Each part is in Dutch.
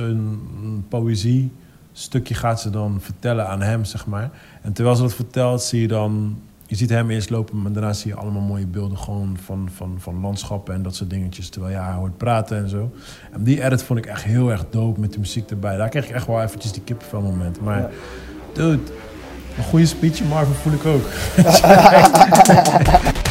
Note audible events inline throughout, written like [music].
Zo'n poëzie stukje gaat ze dan vertellen aan hem, zeg maar. En terwijl ze dat vertelt, zie je dan... Je ziet hem eerst lopen, maar daarna zie je allemaal mooie beelden gewoon van, van, van landschappen en dat soort dingetjes. Terwijl je haar hoort praten en zo. En die edit vond ik echt heel erg dope met de muziek erbij. Daar kreeg ik echt wel eventjes die kippenvel moment. Maar Ja. dude, een goede speech in Marvel voel ik ook. [laughs]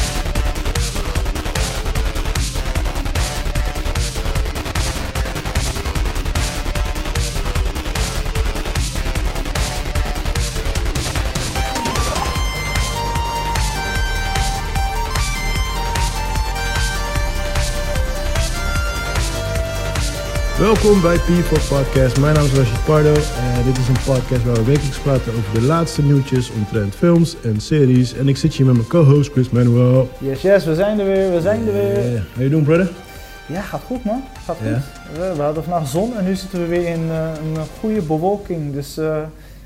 Welkom bij P4 Podcast. Mijn naam is Rashid Pardo en dit is een podcast waar we wekelijks praten over de laatste nieuwtjes omtrent films en series. En ik zit hier met mijn co-host Chris Manuel. Yes, yes, we zijn er weer, we zijn er weer. How you doing, brother? Ja, gaat goed man. Gaat goed. We, we hadden vandaag zon en nu zitten we weer in eh, een goede bewolking. Dus eh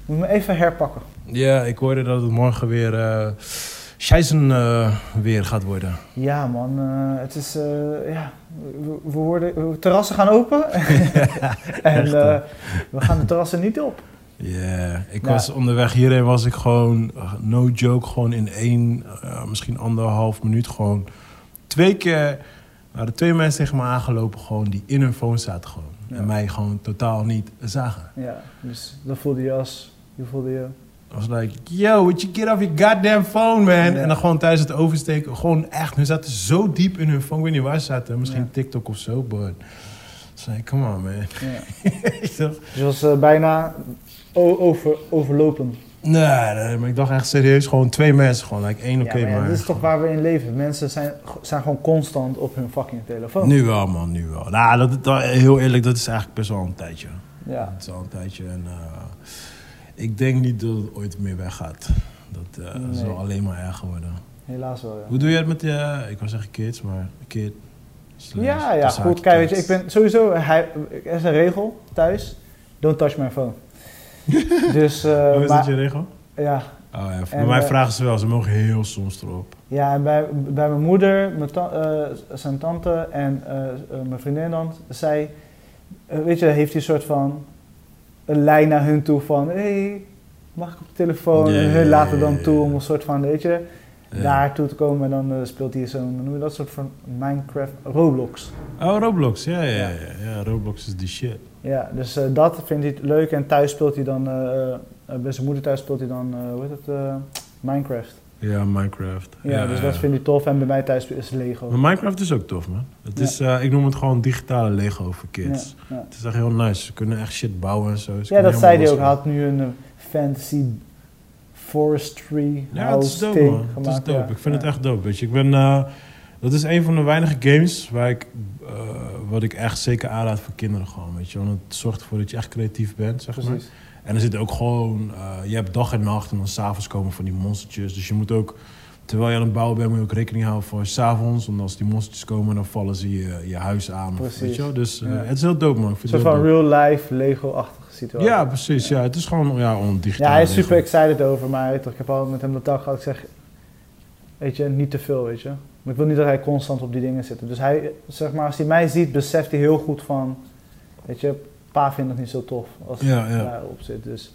moet me even herpakken. Ja, ik hoorde dat het morgen weer uh, scheisen eh, weer gaat worden. Ja man, eh, het is, eh, ja, we, we worden, terrassen gaan open [laughs] en eh, we gaan de terrassen niet op. Ja, ik Nou. was onderweg hierheen was ik gewoon, uh, no joke, gewoon in één, uh, misschien anderhalf minuut gewoon twee keer, waren twee mensen tegen me aangelopen gewoon die in hun phone zaten gewoon. Ja. En mij gewoon totaal niet zagen. Ja, dus dat voelde je als, je voelde je... I was like, yo, would you get off your goddamn phone, man? En dan gewoon tijdens het oversteken, gewoon echt, hun zaten zo diep in hun phone. Ik weet niet waar ze zaten, misschien. TikTok of zo, but... It's like, come on, man. Ja. [laughs] Dus was eh, bijna over, overlopen. nee, nee, maar ik dacht echt serieus, gewoon twee mensen, gewoon, like één oké, ja, maar ja, maar... dit is toch waar we in leven. Mensen zijn, zijn gewoon constant op hun fucking telefoon. Nu wel, man, nu wel. Nou, dat, dat- heel eerlijk, dat is eigenlijk best wel een tijdje. Ja. Het is al een tijdje en eh, ik denk niet dat het ooit meer weggaat. Dat eh, Nee. zal alleen maar erger worden. Helaas wel, ja. Hoe doe je het met je, ik wou zeggen kids, maar kid? Ja, ja, goed. Kijk, weet je, kids. ik ben sowieso... Hij, er is een regel thuis. Don't touch my phone. [laughs] dus, eh, Oh, is maar, dat je regel? ja. Oh ja, bij En, mij eh, vragen ze wel, ze mogen heel soms erop. Ja, en bij, bij mijn moeder, mijn ta- eh, zijn tante en eh, eh, mijn vriendin dan, zij... eh, weet je, heeft hij een soort van... Een lijn naar hun toe van... hey, mag ik op de telefoon? Ja, en hun laten dan toe om een soort van, weet je... Ja. Daar toe te komen en dan eh, speelt hij zo'n, noem je dat, soort van Minecraft, Roblox. Oh, Roblox, ja, ja, ja. Ja. Roblox is die shit. Ja, dus eh, dat vindt hij leuk en thuis speelt hij dan, eh, bij zijn moeder thuis speelt hij dan, hoe heet het, Minecraft. Ja, Minecraft. Ja, dus dat vindt hij tof en bij mij thuis is Lego. Maar Minecraft is ook tof, man. Het Ja. is, eh, ik noem het gewoon digitale Lego voor kids. Ja. Het is echt heel nice. Ze kunnen echt shit bouwen en zo. Ze ja, dat zei hij ook. Hij had nu een eh, fantasy forestry Ja, het is dope, man. Het is dope. Ik vind het echt dope, weet je. Ik ben... eh, dat is een van de weinige games waar ik... wat ik echt zeker aanraad voor kinderen gewoon, weet je. Want het zorgt ervoor dat je echt creatief bent, zeg maar. En er zit ook gewoon... eh, je hebt dag en nacht en dan s'avonds komen van die monstertjes. Dus je moet ook... Terwijl je aan het bouwen bent, moet je ook rekening houden voor s'avonds. Want als die monstertjes komen, dan vallen ze je, je huis aan. of- Precies. Weet je wel? Dus eh, Ja. het is heel dope, man. Een soort van real-life Lego-achtige situatie. Ja, precies. Ja. Het is gewoon ja, digitaal. Ja, hij is super excited over, toch, ik heb al met hem de dag gehad. Ik zeg, weet je, niet te veel, weet je. Maar ik wil niet dat hij constant op die dingen zit. Dus hij, zeg maar, als hij mij ziet, beseft hij heel goed van, weet je, pa vindt het niet zo tof als Ja, hij ja. daarop zit. Dus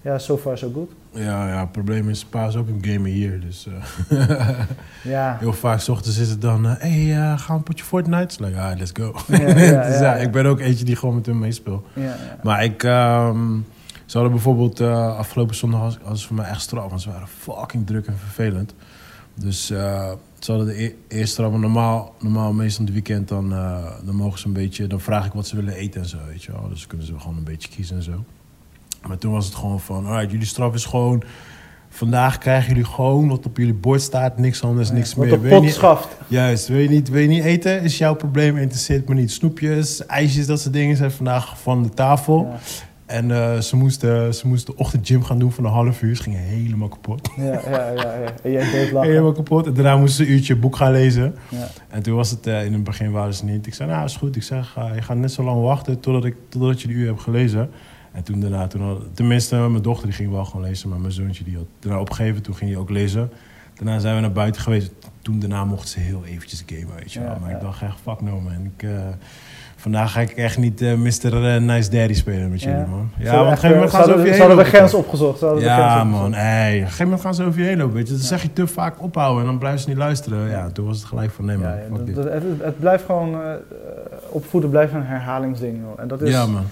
ja, so far so good. Ja, ja, het probleem is, pa is ook een gamer hier. Dus eh, [laughs] Ja, heel vaak 's ochtends is het dan, hé, hey, eh, gaan we een potje Fortnite? Like, ah, let's go. Ja, ja, [laughs] dus ik ben ook eentje die gewoon met hem meespeelt. ja, ja. Maar ik, ehm, ze hadden bijvoorbeeld uh, afgelopen zondag, was, was het voor mij echt straf, want ze waren fucking druk en vervelend. Dus uh, ze hadden de e eerste normaal, normaal meestal in het weekend, dan, uh, dan mogen ze een beetje, dan vraag ik wat ze willen eten en zo, weet je wel. Dus kunnen ze gewoon een beetje kiezen en zo. Maar toen was het gewoon van, alright, jullie straf is gewoon... Vandaag krijgen jullie gewoon wat op jullie bord staat, niks anders, niks Wat meer. je pot niet- schaft. Juist, wil je, niet, wil je niet eten, is jouw probleem, interesseert me niet. Snoepjes, ijsjes, dat soort dingen zijn vandaag van de tafel. Ja, En eh, ze moesten ze moest de ochtendgym gaan doen van een half uur. Ze gingen helemaal kapot. ja, ja, ja, ja. En jij deed lachen. [laughs] Helemaal kapot. En daarna moesten ze een uurtje boek gaan lezen. Ja. En toen was het, eh, in het begin waren ze niet. Ik zei, nou is goed. Ik zeg, eh, je gaat net zo lang wachten totdat, ik, totdat je de uur hebt gelezen. En toen daarna, toen had, tenminste mijn dochter die ging wel gewoon lezen. Maar mijn zoontje die had daarna opgegeven. Toen ging hij ook lezen. Daarna zijn we naar buiten geweest. Toen daarna mochten ze heel eventjes gamen, weet je wel. Ja, maar ik dacht echt, fuck no man. Ik, eh, vandaag ga ik echt niet eh, Mr. eh, Nice Daddy spelen met jullie, Ja. man. Ja, want op een gegeven moment gaan ze over je heen de grens opgezocht. De Ja, grens man. Hey, op een gegeven moment gaan ze over je heen lopen, weet je. Dan zeg je te vaak ophouden en dan blijven ze niet luisteren. Ja, toen was het gelijk van, nee man, Ja, dat- dat- het, het blijft gewoon, eh, opvoeden blijft een herhalingsding. joh. En dat is, Ja, man.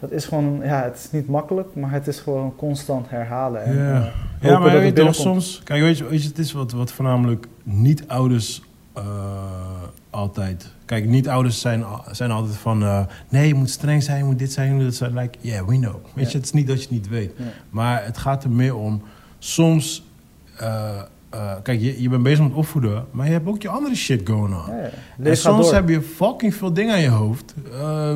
dat is gewoon, ja, het is niet makkelijk, maar het is gewoon constant herhalen. En, Ja. maar dat weet je toch, soms... Kijk, weet je, weet je, het is wat, wat voornamelijk niet-ouders altijd... Kijk, niet-ouders zijn, zijn altijd van... eh, nee, je moet streng zijn, je moet dit zijn, je moet dat zijn. Like, yeah, we know. Weet Ja. je, het is niet dat je het niet weet. Ja. Maar het gaat er meer om... Soms... eh, eh, kijk, je, je bent bezig met opvoeden, maar je hebt ook je andere shit going on. Ja. En soms door. heb je fucking veel dingen aan je hoofd.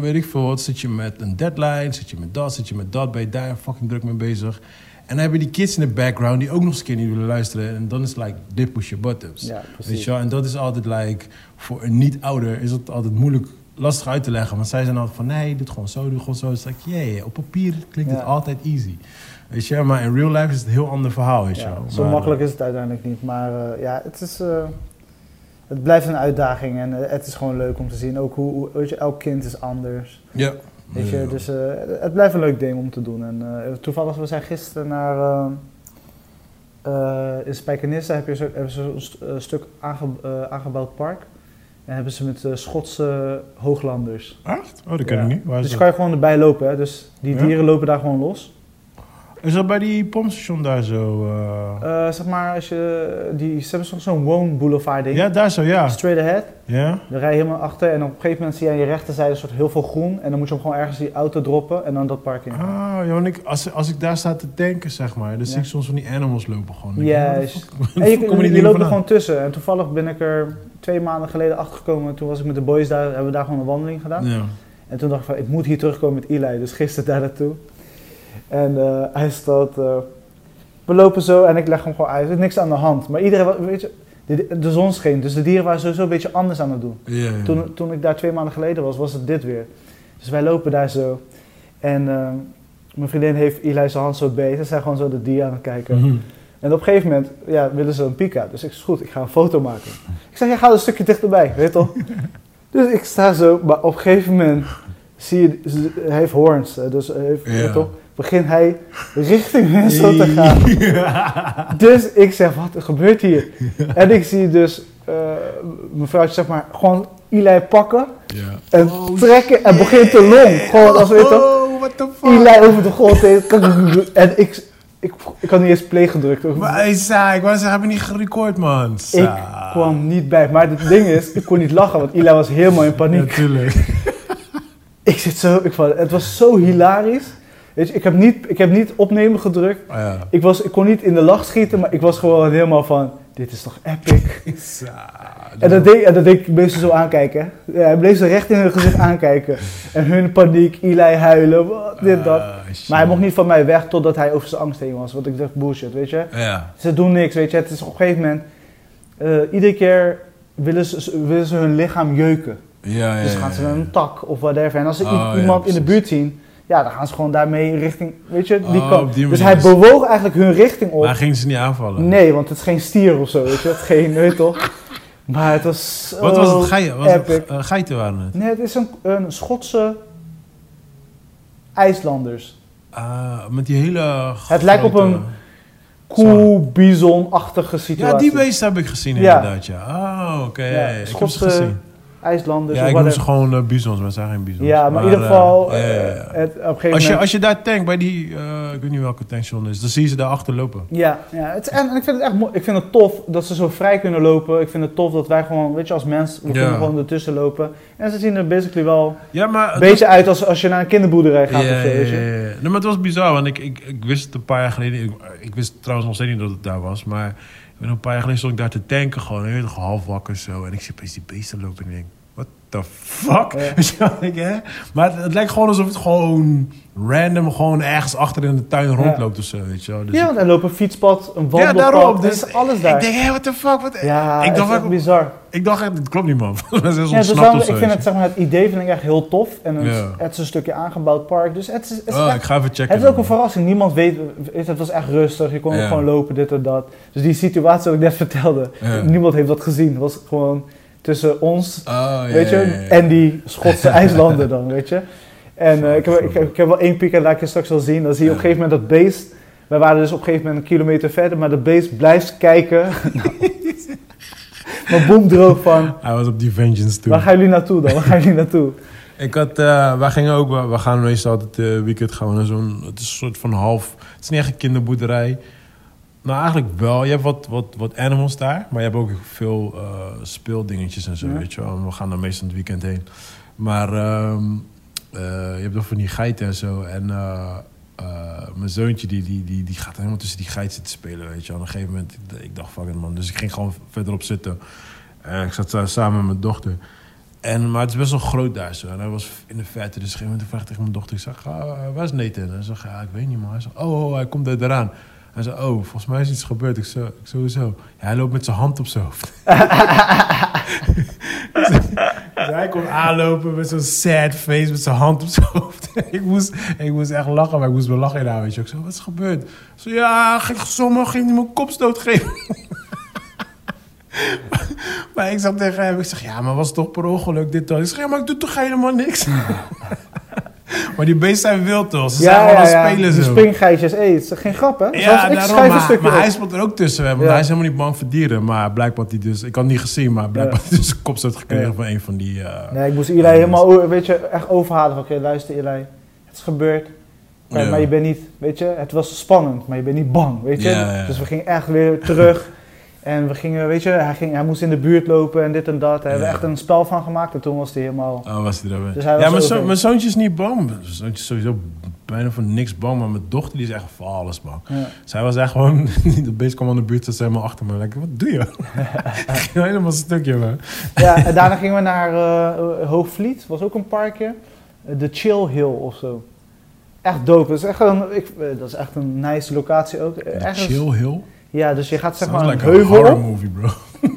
Weet ik veel wat. Zit je met een deadline, zit je met dat, zit je met dat. Ben je daar fucking druk mee bezig. En dan heb je die kids in de background die ook nog eens een keer niet willen luisteren. En dan is het like, dit push your buttons. Ja, weet precies. je wel? En dat is altijd like, voor een niet-ouder is het altijd moeilijk, lastig uit te leggen. Want zij zijn altijd van, nee, doe het gewoon zo, doe het gewoon zo. Het is like, yeah, yeah, op papier klinkt het Ja. altijd easy. Weet je, maar in real life is het een heel ander verhaal, weet je Ja, wel. zo Maar, makkelijk is het uiteindelijk niet. Maar eh, ja, het, is, eh, het blijft een uitdaging en eh, het is gewoon leuk om te zien. Ook hoe, hoe- weet je, elk kind is anders. Ja. Weet je, dus het blijft een leuk ding om te doen. En toevallig, we zijn gisteren naar. in Spijkenisse heb je zo, hebben ze een st- stuk aange, aangebouwd park. En hebben ze met eh, Schotse hooglanders. Echt? Oh, dat ken Ja. ik niet. Waar is Dus kan je gewoon erbij lopen. Hè? Dus die Ja? dieren lopen daar gewoon los. Is dat bij die pompstation daar zo? Eh, zeg maar, als je. Die, ze hebben soms zo'n woonboulevard ding. ja, daar zo, ja. Straight ahead. Ja? Dan rij je helemaal achter en op een gegeven moment zie je aan je rechterzijde een soort heel veel groen. En dan moet je hem gewoon ergens die auto droppen en dan dat park in. Ah, ja, want ik, als, als ik daar sta te denken, zeg maar, dan Ja. zie ik soms van die animals lopen gewoon. Juist. waar En je, [laughs] je dingen loopt er gewoon tussen. En toevallig ben ik er twee maanden geleden achter gekomen. Toen was ik met de boys daar, hebben we daar gewoon een wandeling gedaan. Ja. En toen dacht ik van, ik moet hier terugkomen met Eli. Dus gisteren daar naartoe. En eh, hij staat, eh, we lopen zo en ik leg hem gewoon uit. Er is niks aan de hand. Maar iedereen, weet je, de, de zon scheen. Dus de dieren waren sowieso een beetje anders aan het doen. Ja, ja. Toen, toen ik daar twee maanden geleden was, was het dit weer. Dus wij lopen daar zo. En eh, mijn vriendin heeft Eli zijn hand zo beet. Ze zijn gewoon zo de dier aan het kijken. Mhm. En op een gegeven moment ja, willen ze een pika. Dus ik zeg, goed, ik ga een foto maken. Ik zeg, ja, ga een stukje dichterbij, weet je toch? [laughs] dus ik sta zo, maar op een gegeven moment zie je, hij heeft horns. hè, Dus hij heeft, Ja. weet toch? Begint hij richting [laughs] zo te gaan. Dus ik zeg, wat gebeurt hier? [laughs] En ik zie dus eh mevrouwtje, zeg maar, gewoon Eli pakken Ja. en Oh, trekken en begint te long. Gewoon als weet je toch? Oh, what the fuck? Eli over de grond heen. En ik, ik, ik had niet eens play gedrukt. Maar zei, ik wou zeggen, heb je niet gerecord, man? Ik Sa. kwam niet bij. Maar het ding is, ik kon niet lachen, want Eli was helemaal in paniek. Natuurlijk. [laughs] Ik zit zo, ik, vond- het was zo hilarisch. Weet je, ik heb niet, ik heb niet opnemen gedrukt. Oh, ja. Ik, was, ik kon niet in de lach schieten, maar ik was gewoon helemaal van, dit is toch epic. [laughs] Sa. En dat deed, en dat deed ik zo aankijken. Ja, hij bleef ze recht in hun gezicht aankijken. En hun paniek, Eli huilen, wat, dit, dat. Ah. Maar hij mocht niet van mij weg totdat hij over zijn angst heen was. Want ik dacht, bullshit, weet je. Ja. Ze doen niks, weet je. Het is op een gegeven moment... eh, iedere keer willen ze, willen ze hun lichaam jeuken. Ja, ja, Dus gaan ze met een tak of whatever. En als ze Oh, iemand in de buurt zien... Ja, dan gaan ze gewoon daarmee richting... Weet je, die Oh, kant. die Dus hij bewoog eigenlijk hun richting op. Maar gingen ze niet aanvallen? Nee, want het is geen stier of zo, weet je. Het is geen, weet toch. Maar het was Wat was het? Geiten, was het eh, geiten waren het? Nee, het is een, een Schotse IJslanders. Ah, met die hele Het lijkt op een Koe, bison-achtige situatie. Ja, die beest heb ik gezien inderdaad, ja. Ah, oké. Ja. Ik heb ze gezien. IJslanders Ja, of ik noem ze gewoon eh, bizons, maar het zijn geen bizons. Ja, maar, in ieder geval, ja. het, op een gegeven Als je, moment... als je daar tankt bij die, ik weet niet welke tankstation is, dan zie je ze daarachter lopen. Ja, ja het, en ik vind het echt mooi. Ik vind het tof dat ze zo vrij kunnen lopen. Ik vind het tof dat wij gewoon, weet je, als mens, we Ja. kunnen gewoon ertussen lopen. En ze zien er basically wel Ja, maar... een beetje uit als, als je naar een kinderboerderij gaat ja, of zo, ja, ja, ja. Nee, maar het was bizar, want ik, ik, ik wist het een paar jaar geleden. Ik, ik wist trouwens nog steeds niet dat het daar was, maar ben een paar jaar geleden stond ik daar te tanken gewoon. En toch, half wakker zo. En ik zie opeens die beesten lopen en ik denk, the fuck? Ja. Weet je wat ik, hè? Maar het, het lijkt gewoon alsof het gewoon random gewoon ergens achter in de tuin rondloopt of zo, weet je wel. Dus Ja, want er loopt een fietspad, een ja, wandelpad, daarom. er Dus is alles daar. Ik denk, hé, what the fuck? Wat, ja, ik dacht, ook- bizar. ik dacht echt, het klopt niet, man. [laughs] Ja, dus ik vind het, zeg maar, het idee vind ik echt heel tof. En het, Ja. het is een stukje aangebouwd park. Dus het is, het is. Oh, echt- ik ga even checken. Het is ook een verrassing. Niemand weet. Het was echt rustig. Je kon Ja. gewoon lopen, dit en dat. Dus die situatie wat ik net vertelde. Ja. Niemand heeft dat gezien. Het was gewoon tussen ons, Oh, weet je, en die Schotse [laughs] IJslanden dan, weet je. En eh, ik, heb, ik, heb, ik heb wel één piek en laat ik je straks wel zien. Dan zie je op een gegeven moment dat beest. Wij waren dus op een gegeven moment een kilometer verder, maar dat beest blijft kijken. [laughs] maar boem droog van, Hij was op die vengeance toe. waar gaan jullie naartoe dan? Waar gaan jullie naartoe? [laughs] Ik had, eh, wij gingen ook, we- gaan meestal altijd eh weekend gaan we naar zo'n, het is een soort van half, het is niet echt een kinderboerderij. Nou, eigenlijk wel. Je hebt wat, wat, wat animals daar, maar je hebt ook veel eh, speeldingetjes en zo, Ja. weet je wel. En we gaan daar meestal het weekend heen. Maar ehm, eh, je hebt ook van die geiten en zo. En eh, mijn zoontje, die, die, die, die gaat helemaal tussen die geit zitten spelen, weet je wel. Op een gegeven moment, ik, ik dacht, fuck it man. Dus ik ging gewoon verderop zitten. En ik zat samen met mijn dochter. En, maar het is best wel groot daar zo. En hij was in de verte. Dus op een gegeven moment vraag ik tegen mijn dochter. Ik zeg, ah, waar is Nathan? Hij zegt, ja, ik weet niet man. Hij zegt, oh, oh, hij komt er eraan. Hij zei, oh, volgens mij is iets gebeurd. Ik zei, ik sowieso. Ja, hij loopt met zijn hand op zijn hoofd. [laughs] Dus hij komt aanlopen met zo'n sad face, met zijn hand op zijn hoofd. [laughs] ik, moest, ik moest echt lachen, maar ik moest wel lachen inhouden. Weet je. Ik zei, wat is gebeurd? Ik zei, ja, ging zomaar ging hij mijn kopstoot geven. [laughs] maar ik zat tegen hem, ik zeg, ja, maar was het toch per ongeluk dit dan? Ik zeg, ja, maar ik doe toch helemaal niks? Maar die beesten zijn wild toch? Ze zijn gewoon aan het spelen zo. springgeitjes, het is geen grap, hè? Ja, ik daarom, schrijf een maar, stukje maar hij speelt er ook tussen. hè, Want Ja. hij is helemaal niet bang voor dieren. Maar blijkbaar had hij dus... Ik had niet gezien, maar blijkbaar Ja. had hij dus een kopstoot gekregen Ja. van een van die... eh, Nee, ik moest Eli helemaal, weet je, echt overhalen van, oké, luister Eli, het is gebeurd. Ja. Maar je bent niet, weet je, het was spannend, maar je bent niet bang, weet je. Ja, ja. Dus we gingen echt weer terug. En we gingen, weet je, hij, ging, hij moest in de buurt lopen en dit en dat. Daar hebben we echt een spel van gemaakt en toen was hij helemaal... Oh, was hij er weer. Dus hij ja, mijn, over. zo- mijn zoontje is niet bang. Mijn zoontje is sowieso bijna voor niks bang. Maar mijn dochter die is echt voor alles bang. Ja. Zij was echt gewoon... [laughs] De beest kwam aan de buurt, ze helemaal achter me. Ik dacht, wat doe je? [laughs] Ging helemaal stukje, man. ja, en daarna gingen we naar eh, Hoogvliet, was ook een parkje. De Chill Hill of zo. Echt dope. Dat is echt een, ik, eh, dat is echt een nice locatie ook. Ergens- Chill Hill. Ja, dus je gaat zeg Sounds maar een like a heuvel horror op. movie, bro. [laughs]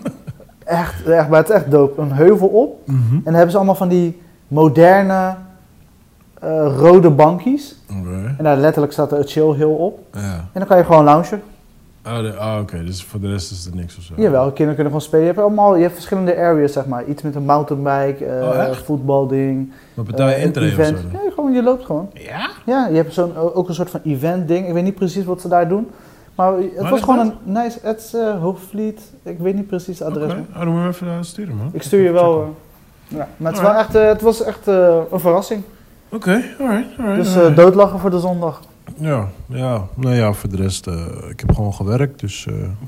Echt, echt, maar het is echt dope. Een heuvel op. Mhm. En dan hebben ze allemaal van die moderne eh, rode bankjes. En daar letterlijk staat er een chill hill op. En dan kan je gewoon loungen. Oh, oh, oké. Dus voor de rest is er niks of zo. Jawel, kinderen kunnen gewoon spelen. Je hebt allemaal, je hebt verschillende areas zeg maar. Iets met een mountainbike, eh Oh, voetbalding. Maar betaal je intree event. zo? Nee, gewoon, je loopt gewoon. Ja? Ja, je hebt zo'n, ook een soort van event ding. Ik weet niet precies wat ze daar doen. Maar het Waar was gewoon dat? een nice, het is eh, Hoogvliet. Ik weet niet precies het adres. Oké. dan moet je even eh, sturen, man. Ik stuur je wel. eh, ja. Maar het, wel echt, het was echt een verrassing. Oké, alright, alright. Dus alright. doodlachen voor de zondag. Ja, ja. Nou ja, voor de rest, ik heb gewoon gewerkt, dus...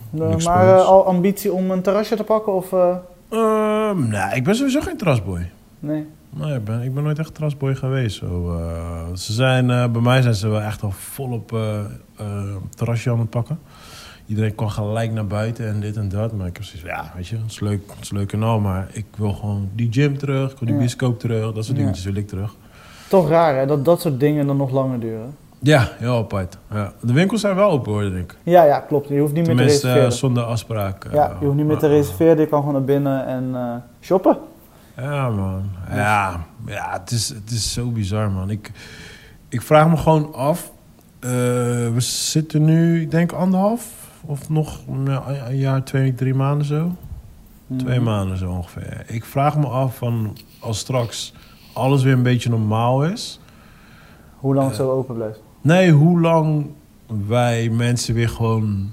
Niks maar al ambitie om een terrasje te pakken of... eh, ehm, nee, ik ben sowieso geen trasboy. nee? Nee, ik ben, ik ben nooit echt trasboy geweest. Zo, eh, ze zijn, eh, bij mij zijn ze wel echt al volop eh, terrasje aan het pakken. Iedereen kwam gelijk naar buiten en dit en dat. Maar ik heb zoiets van, ja, weet je, het is leuk, het is leuk en al. Maar ik wil gewoon die gym terug, ik wil die Ja. bioscoop terug. Dat soort Ja. dingetjes wil ik terug. Toch raar hè, dat dat soort dingen dan nog langer duren. Ja, heel apart. Ja. De winkels zijn wel open hoor, denk ik. Ja, ja, klopt. Je hoeft niet meer te Tenminste, reserveren. zonder afspraak. ja, je hoeft niet meer te reserveren. Je kan gewoon naar binnen en shoppen. Ja, man. Ja, ja het, is, het is zo bizar, man. Ik, ik vraag me gewoon af. eh, we zitten nu, ik denk anderhalf of nog een jaar, twee, drie maanden zo. Twee Mhm. maanden zo ongeveer. Ik vraag me af van als straks alles weer een beetje normaal is. Hoe lang het Eh, zo open blijft. Nee, hoe lang wij mensen weer gewoon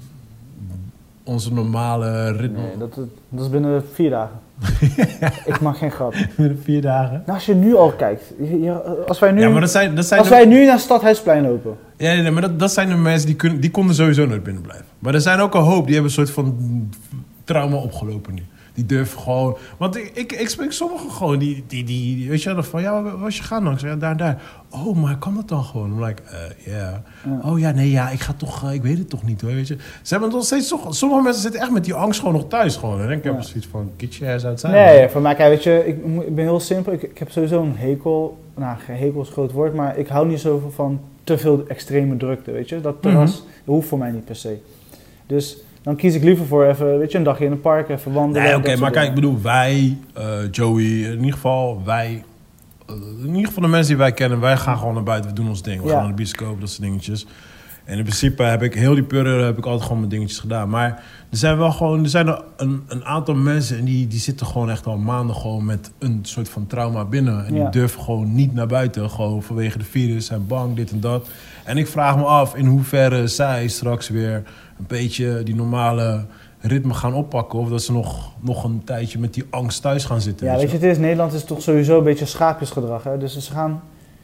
onze normale ritme. Nee, dat, dat is binnen vier dagen. [laughs] ik mag geen grap. Vier dagen. Nou, als je nu al kijkt. als wij nu, Ja, maar dat zijn, dat zijn als de- wij nu naar Stadhuisplein lopen. Ja, nee, nee, maar dat, dat zijn de mensen die, kunnen, die konden sowieso nooit binnen blijven. Maar er zijn ook een hoop die hebben een soort van trauma opgelopen nu. Die durven gewoon... Want ik, ik, ik spreek sommigen gewoon die, die, die... Weet je wel, van... Ja, waar was je gaan dan? Ik zeg, ja, daar daar. Oh, maar kan dat dan gewoon? I'm like, eh, ja. Ja. Oh ja, nee, ja, ik ga toch... eh, ik weet het toch niet hoor, weet je. Ze hebben nog steeds... toch- Sommige mensen zitten echt met die angst gewoon nog thuis gewoon. En ik, Ja. heb zoiets van... Get your ass outside. Nee, voor mij, kijk, weet je, ik, ik ben heel simpel. Ik, ik heb sowieso een hekel. Nou, geen hekel is een groot woord, maar ik hou niet zoveel van te veel extreme drukte, weet je. Dat terras Mhm. hoeft voor mij niet per se. Dus dan kies ik liever voor even, weet je, een dagje in een park, even wandelen. Nee, oké, maar kijk, ik bedoel, wij, eh, Joey, in ieder geval, wij, eh, in ieder geval de mensen die wij kennen, wij gaan gewoon naar buiten, we doen ons ding. We Ja. gaan naar de bioscoop, dat soort dingetjes. En in principe heb ik heel die periode heb ik altijd gewoon mijn dingetjes gedaan. Maar er zijn wel gewoon, er zijn er een, een aantal mensen en die, die zitten gewoon echt al maanden gewoon met een soort van trauma binnen. En Ja. die durven gewoon niet naar buiten, gewoon vanwege de virus, zijn bang, dit en dat. En ik vraag me af in hoeverre zij straks weer een beetje die normale ritme gaan oppakken. Of dat ze nog, nog een tijdje met die angst thuis gaan zitten. Ja, weet je, het is, Nederland is toch sowieso een beetje schaapjesgedrag. Hè? Dus ze gaan,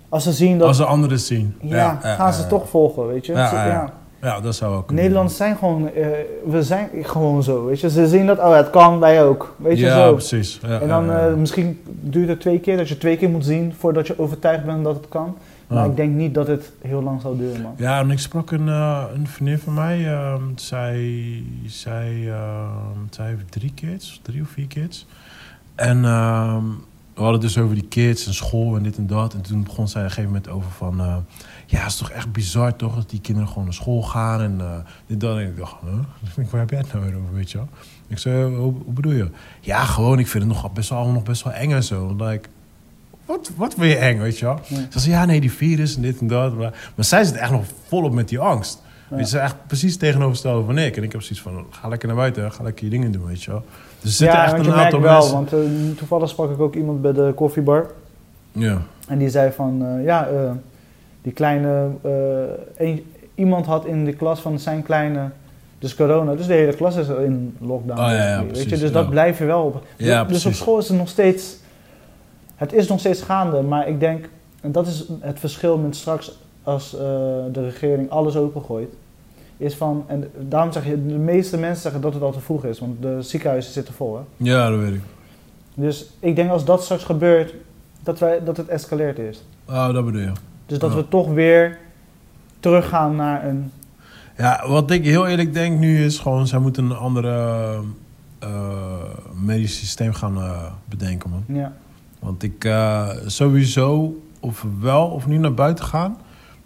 als ze zien dat, Als de anderen zien. ja, gaan ze toch volgen, weet je. Ja, Ze- ja, dat zou ook. Nederlanders zijn gewoon, eh, we zijn gewoon zo, weet je. Ze zien dat, oh het kan, wij ook, weet je ja, zo. precies. Ja, En dan eh, misschien duurt het twee keer, dat je twee keer moet zien voordat je overtuigd bent dat het kan. Maar Ja. ik denk niet dat het heel lang zal duren, man. Ja, en ik sprak een, eh, een vriendin van mij. ehm, zij, zij, ehm, zij heeft drie kids, drie of vier kids. En ehm, we hadden het dus over die kids en school en dit en dat. En toen begon zij op een gegeven moment over van... eh, ja, het is toch echt bizar toch dat die kinderen gewoon naar school gaan en eh, dit en dat. En ik dacht, huh? [laughs] Waar heb jij het nou weer over, weet je wel? Ik zei, hoe, hoe bedoel je? Ja, gewoon, ik vind het nog best wel, nog best wel eng en zo. Like, wat, wat wil je eng, weet je wel? Ja. Ze zei, ja, nee, die virus en dit en dat. Maar, maar zij zit echt nog volop met die angst. Ja. Weet je, ze is echt precies tegenovergestelde van ik. En ik heb zoiets van, ga lekker naar buiten, ga lekker je dingen doen, weet je wel. Dus er zitten ja, echt een aantal wel, mensen... want eh, toevallig sprak ik ook iemand bij de koffiebar. Ja, En die zei van, eh, ja, eh, die kleine, een- iemand had in de klas van zijn kleine, dus corona, dus de hele klas is in lockdown. Oh, ja, ja, basically, weet precies, je, dus ja. dat blijf je wel op. Dus op precies. school is het nog steeds, het is nog steeds gaande, maar ik denk, en dat is het verschil met straks als eh, de regering alles opengooit, is van, en daarom zeg je, de meeste mensen zeggen dat het al te vroeg is, want de ziekenhuizen zitten vol, hè. ja, dat weet ik. Dus ik denk als dat straks gebeurt, dat, wij, dat het escaleert is. Oh, dat bedoel je. Dus dat Ja. we toch weer teruggaan naar een. Ja, wat ik heel eerlijk denk nu is gewoon... zij moeten een andere eh, medisch systeem gaan eh, bedenken, man. Ja, Want ik eh, sowieso, of we wel of niet naar buiten gaan...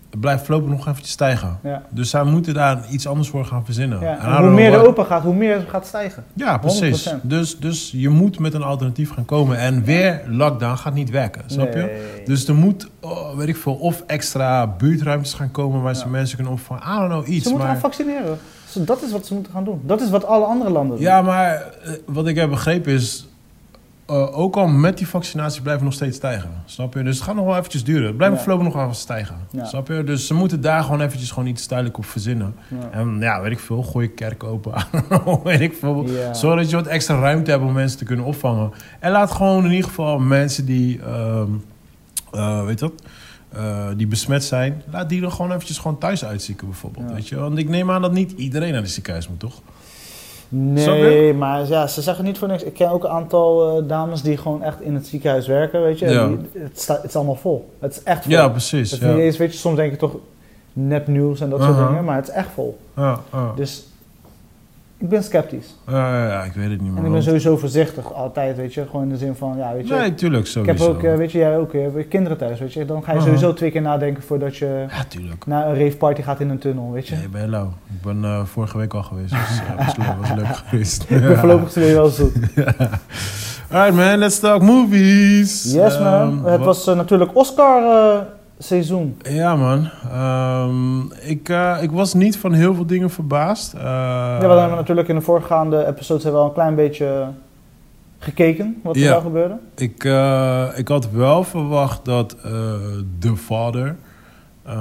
het blijft voorlopig nog eventjes stijgen. ja. Dus zij moeten daar iets anders voor gaan verzinnen. ja. En En hoe meer er open gaat, hoe meer het gaat stijgen. Ja, precies. 100%. Dus, dus je moet met een alternatief gaan komen. En weer lockdown gaat niet werken, snap je? Dus er moet, oh, weet ik veel, of extra buurtruimtes gaan komen... waar ze mensen kunnen opvangen. I don't know, iets. ze moeten maar... gaan vaccineren. Dat is wat ze moeten gaan doen. Dat is wat alle andere landen doen. Ja, maar eh, wat ik heb begrepen is... eh, ook al met die vaccinatie blijven we nog steeds stijgen. Snap je? Dus het gaat nog wel eventjes duren. Het blijft Ja. voorlopig nog even stijgen. Ja. Snap je? Dus ze moeten daar gewoon eventjes gewoon iets duidelijk op verzinnen. Ja. En ja, weet ik veel, gooi je kerk open. [laughs] weet ik veel. Ja. Zorg dat je wat extra ruimte hebt om mensen te kunnen opvangen. En laat gewoon in ieder geval mensen die, ehm, eh, weet dat, eh, die besmet zijn, laat die er gewoon eventjes gewoon thuis uitzieken bijvoorbeeld. Ja. Weet je? Want ik neem aan dat niet iedereen naar de ziekenhuis moet, toch? Nee, maar ja, ze zeggen niet voor niks. Ik ken ook een aantal eh, dames die gewoon echt in het ziekenhuis werken, weet je. Ja. Die- het, sta- het is allemaal vol. Het is echt vol. Ja, precies. Het is Ja. eens, weet je, soms denk je toch nepnieuws en dat soort Uh-huh. dingen, maar het is echt vol. Ja, ja. Dus ik ben sceptisch. Ja, ik weet het niet meer. En ik ben sowieso voorzichtig altijd, weet je. Gewoon in de zin van, ja, weet je. Nee, tuurlijk, ik sowieso. heb ook, eh, weet je, jij ook, eh, kinderen thuis, weet je. Dan ga je sowieso twee keer nadenken voordat je Ja, tuurlijk. naar een rave party gaat in een tunnel, weet je. Nee, ik ben lauw. Ik ben eh, vorige week al geweest, dus uh, was, leuk, was leuk [laughs] geweest. Ik ben voorlopig [laughs] weer wel zoet. [laughs] Alright man, let's talk movies. Yes man. Ehm, het was natuurlijk Oscar seizoen. Ja man, Ehm, ik, eh, ik was niet van heel veel dingen verbaasd. Eh, ja, we hebben natuurlijk in de voorgaande episodes hebben we al een klein beetje gekeken wat er Ja. zou gebeuren. ik, eh, ik had wel verwacht dat The Father ehm,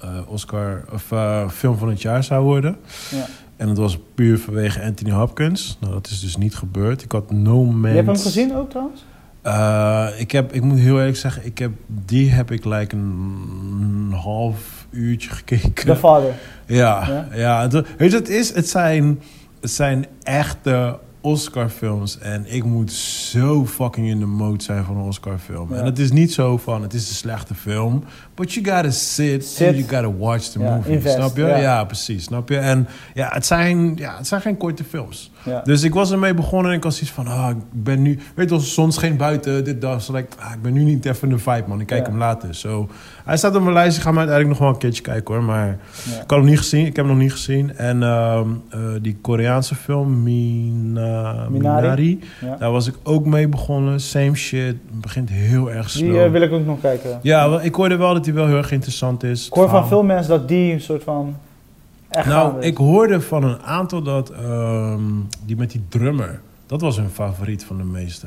eh, Oscar of film van het jaar zou worden. Ja. En het was puur vanwege Anthony Hopkins. Nou, dat is dus niet gebeurd. Ik had No Man's... Je hebt hem gezien ook trouwens? Eh, ik, heb, ik moet heel eerlijk zeggen, ik heb, die heb ik like een half uurtje [laughs] gekeken. The Father. Ja, Ja? ja. het, weet je, het, is, het, zijn, het zijn echte Oscar-films. En ik moet zo fucking in de mode zijn van een Oscar-film. Ja. En het is niet zo van, het is een slechte film. But you gotta sit, Sit. and you gotta watch the Ja, movie. invest, snap je? ja. Ja. precies. Snap je? En ja, het zijn, ja, het zijn geen korte films. Ja. Dus ik was ermee begonnen en ik was zoiets van, ah, ik ben nu, weet je, als de zon scheen buiten, dit, dat. So like, ah, ik ben nu niet even in de vibe, man. Ik kijk Ja. hem later. So, hij staat op mijn lijst, ik ga hem uiteindelijk nog wel een keertje kijken, hoor. Maar Ja. ik had hem niet gezien, ik heb hem nog niet gezien. En ehm, eh, die Koreaanse film, Mina, Minari. Daar was ik ook mee begonnen. Same shit, het begint heel erg slow. Die eh, wil ik ook nog kijken. Ja, wel, ik hoorde wel dat hij wel heel erg interessant is. Ik hoor van veel mensen dat die een soort van echt Nou, is. ik hoorde van een aantal dat ehm, die met die drummer, dat was hun favoriet van de meeste.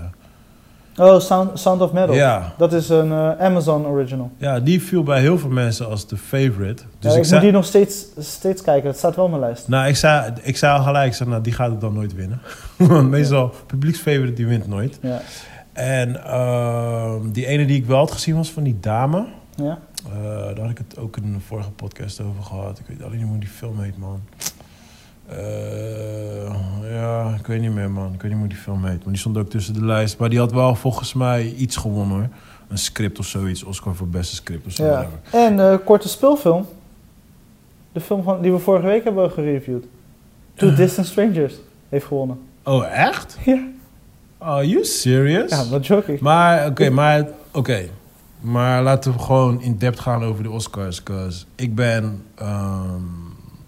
Oh, Sound, Sound of Metal. Ja, Dat is een eh, Amazon original. ja, die viel bij heel veel mensen als de favorite. Dus Ja, ik, ik zei, moet die nog steeds, steeds kijken. Het staat wel op mijn lijst. nou, ik, zei, ik zei al gelijk, ik zei, nou, die gaat het dan nooit winnen. [laughs] Want meestal, publieksfavorite, die wint nooit. Ja. En ehm, die ene die ik wel had gezien was van die dame. Ja? Eh, daar had ik het ook in een vorige podcast over gehad. Ik weet alleen niet hoe die film heet, man. Eh, ja, ik weet niet meer, man. Ik weet niet hoe die film heet. Maar die stond ook tussen de lijst. Maar die had wel volgens mij iets gewonnen, hoor. Een script of zoiets. Oscar voor beste script of zo. ja. En eh, korte speelfilm. De film van, die we vorige week hebben gereviewd. Two [laughs] Distant Strangers heeft gewonnen. Oh, echt? Ja. Are you serious? Ja, wat joke ik. Maar, oké, maar... Oké. Maar laten we gewoon in depth gaan over de Oscars. Cause ik ben... ehm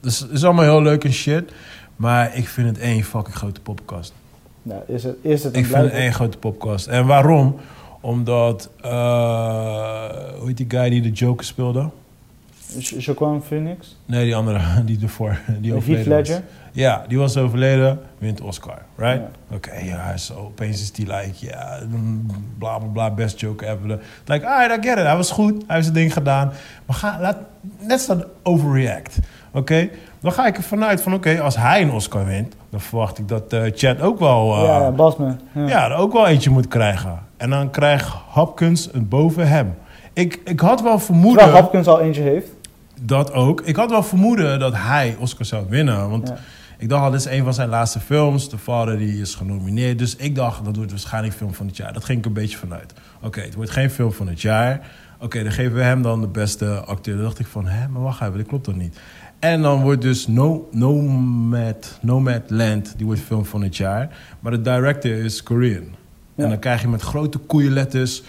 dus het is allemaal heel leuk en shit. Maar ik vind het één fucking grote podcast. Nou, is het, is het Ik vind het één grote podcast. En waarom? Omdat... eh hoe heet die guy die de Joker speelde? Jo- Joaquin Phoenix? Nee, die andere. [laughs] Die ervoor. Die overleden. Ledger? Ja, die was overleden. Wint Oscar, right? Ja. Oké, ja, zo opeens is die like, ja, mm, bla bla bla, best joke ever. Like, alright, I get it. Hij was goed, hij heeft zijn ding gedaan. Maar ga, laat, let's not overreact, oké? Dan ga ik ervan uit van, oké, als hij een Oscar wint, dan verwacht ik dat eh Chad ook wel, eh, ja, Basman. Ja. ja, er ook wel eentje moet krijgen. En dan krijgt Hopkins het boven hem. Ik, ik had wel vermoeden... Terwijl Hopkins al eentje heeft. Dat ook. Ik had wel vermoeden dat hij Oscar zou winnen. Want Ja. ik dacht al, dit is een van zijn laatste films. De vader die is genomineerd. Dus ik dacht, dat wordt waarschijnlijk film van het jaar. Dat ging ik een beetje vanuit. Oké, het wordt geen film van het jaar. Oké, dan geven we hem dan de beste acteur. Dan dacht ik van, hè, maar wacht even, dat klopt toch niet? En dan wordt dus no, Nomad, Nomadland, die wordt film van het jaar. Maar de director is Korean. Ja. En dan krijg je met grote koeienletters...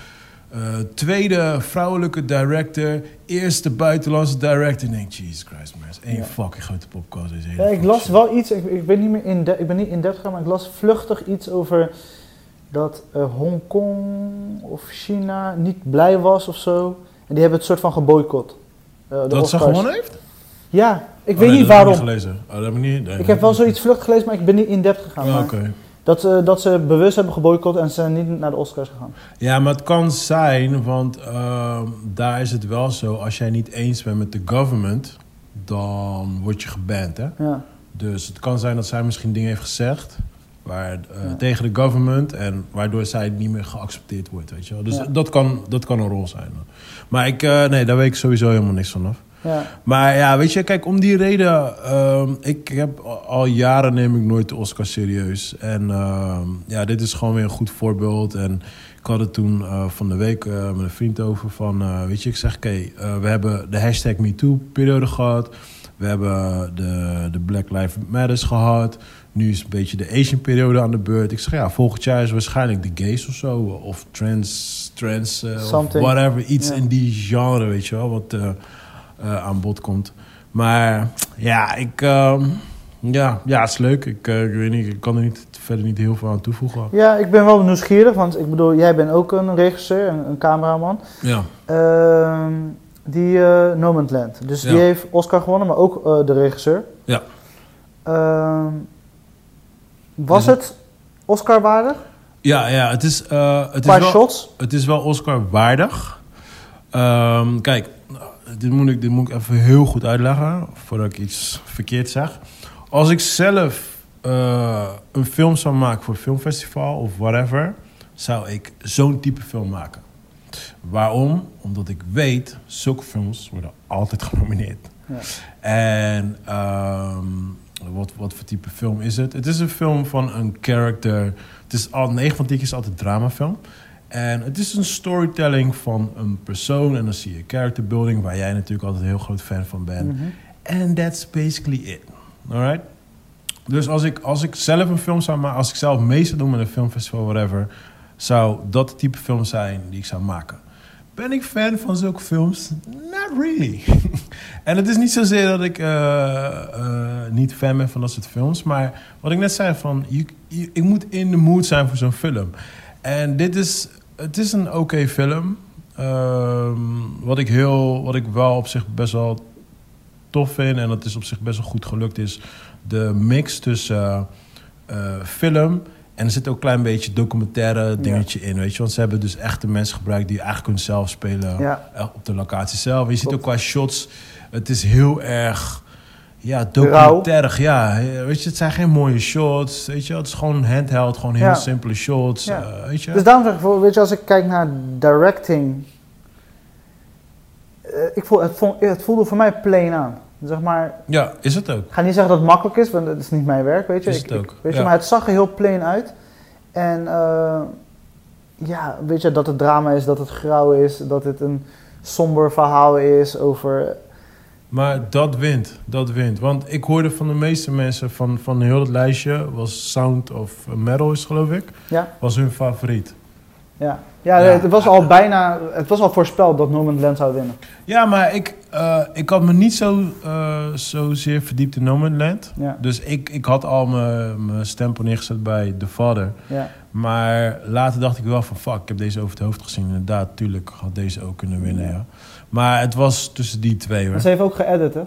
eh, tweede vrouwelijke director, eerste buitenlandse director. En ik denk, Jesus Christ, man, is één Ja. fucking grote popcorn. Ja, ik las shit. wel iets, ik, ik, ben niet meer in de, ik ben niet in depth gegaan, maar ik las vluchtig iets over dat eh, Hongkong of China niet blij was of zo. En die hebben het soort van geboycott. Eh, Dat ze Oscars. gewonnen heeft? Ja, ik Oh, weet nee, niet dat heb waarom. Ik, niet gelezen. Oh, dat heb ik niet. nee, Ik heb wel zoiets vluchtig gelezen, maar ik ben niet in depth gegaan. Oh, maar Oké. Dat, ze dat ze bewust hebben geboycott en ze zijn niet naar de Oscars gegaan. Ja, maar het kan zijn, want ehm, daar is het wel zo. Als jij niet eens bent met de government, dan word je geband, hè? Ja, Dus het kan zijn dat zij misschien dingen heeft gezegd waar, eh, Ja. tegen de government en waardoor zij niet meer geaccepteerd wordt, weet je wel. Dus Ja. dat, kan, dat kan een rol zijn. Maar ik, eh, nee, daar weet ik sowieso helemaal niks vanaf. Ja. Maar ja, weet je, kijk, om die reden... ehm, ik heb al- jaren neem ik nooit de Oscar serieus. En ehm, ja, dit is gewoon weer een goed voorbeeld. En ik had het toen eh, van de week eh, met een vriend over van... eh, weet je, ik zeg, oké, we hebben de hashtag MeToo-periode gehad. We hebben de, de Black Lives Matters gehad. Nu is een beetje de Asian-periode aan de beurt. Ik zeg, ja, volgend jaar is waarschijnlijk de gays of zo. Of trans, trans of whatever. Iets in die genre, weet je wel, wat eh, aan bod komt. Maar ja, ik... ehm, ja, ja, het is leuk. Ik, eh, ik weet niet, ik kan er niet, verder niet heel veel aan toevoegen. ja, ik ben wel nieuwsgierig, want ik bedoel, jij bent ook een regisseur, een, een cameraman. Ja, Ehm, die uh, No Man's Land. Dus Ja. die heeft Oscar gewonnen, maar ook eh, de regisseur. Ja. Ehm, was het Oscar waardig? ja, ja het, is, eh, het, is wel, shots? het is wel Oscar waardig. Kijk, dit moet, ik, dit moet ik even heel goed uitleggen voordat ik iets verkeerd zeg. Als ik zelf eh, een film zou maken voor een filmfestival of whatever, zou ik zo'n type film maken. Waarom? Omdat ik weet, zulke films worden altijd [laughs] genomineerd. Ja. En ehm, wat, wat voor type film is het? Het is een film van een character. Het is al 9 van 10 keer is altijd een dramafilm. En het is een storytelling van een persoon. En dan zie je character building, waar jij natuurlijk altijd een heel groot fan van bent. Mhm. And that's basically it. Alright? Dus als ik, als ik zelf een film zou maken, als ik zelf mee zou doen met een filmfestival, whatever, zou dat het type film zijn die ik zou maken. Ben ik fan van zulke films? Not really. [laughs] en het is niet zozeer dat ik eh, eh, niet fan ben van dat soort films, maar wat ik net zei, van, je, je- ik moet in de mood zijn voor zo'n film. En dit is, het is een oké film. Ehm, wat ik heel, wat ik wel op zich best wel tof vind en dat is op zich best wel goed gelukt is de mix tussen eh, eh, film en er zit ook een klein beetje documentaire dingetje in, weet je, want ze hebben dus echte mensen gebruikt die eigenlijk hun zelf spelen Ja. eh, op de locatie zelf. Je ziet ook qua shots, het is heel erg ja, documentaire. Ja, weet je, het zijn geen mooie shots, weet je, het is gewoon handheld, gewoon heel Ja. simpele shots, Ja. eh, weet je. Dus daarom zeg ik, voor- weet je, als ik kijk naar directing, eh, ik voel, het, voel, het voelde voor mij plain aan. Zeg maar, Ja, is het ook. ik ga niet zeggen dat het makkelijk is, want dat is niet mijn werk, weet je. Is Ik- het ik- ook, weet je, maar het zag er heel plain uit. En eh, ja, weet je, dat het drama is, dat het grauw is, dat het een somber verhaal is over... Maar dat wint, dat wint. Want ik hoorde van de meeste mensen van, van heel het lijstje, was Sound of Metal is geloof ik, Ja, was hun favoriet. ja. Ja, Ja. het was al bijna, het was al voorspeld dat Norman Land zou winnen. Ja, maar ik, eh, ik had me niet zo, eh zozeer verdiept in No Man's Land. Ja, Dus ik, ik had al mijn mijn stempel neergezet bij The Father. ja. Maar later dacht ik wel van fuck, ik heb deze over het hoofd gezien. Inderdaad, tuurlijk had deze ook kunnen winnen, ja. Maar het was tussen die twee hoor. Ze heeft ook geëdit, hè?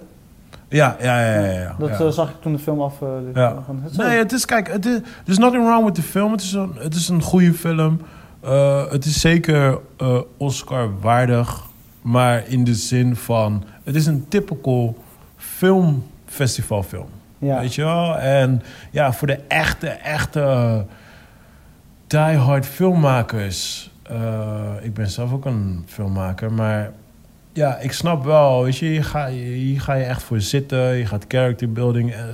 Ja, ja, ja, ja. ja, Dat ja. eh, zag ik toen de film af. eh. Ja. Het Nee, het is, kijk, het is, there's nothing wrong with the film. Het is een, het is een goede film. Eh, het is zeker eh, Oscar waardig. Maar in de zin van, het is een typical filmfestivalfilm. ja. Weet je wel? En ja, voor de echte, echte diehard filmmakers. ik ben zelf ook een filmmaker, maar ja, ik snap wel. Weet je, hier ga, hier ga je echt voor zitten. Je gaat character building, eh, eh,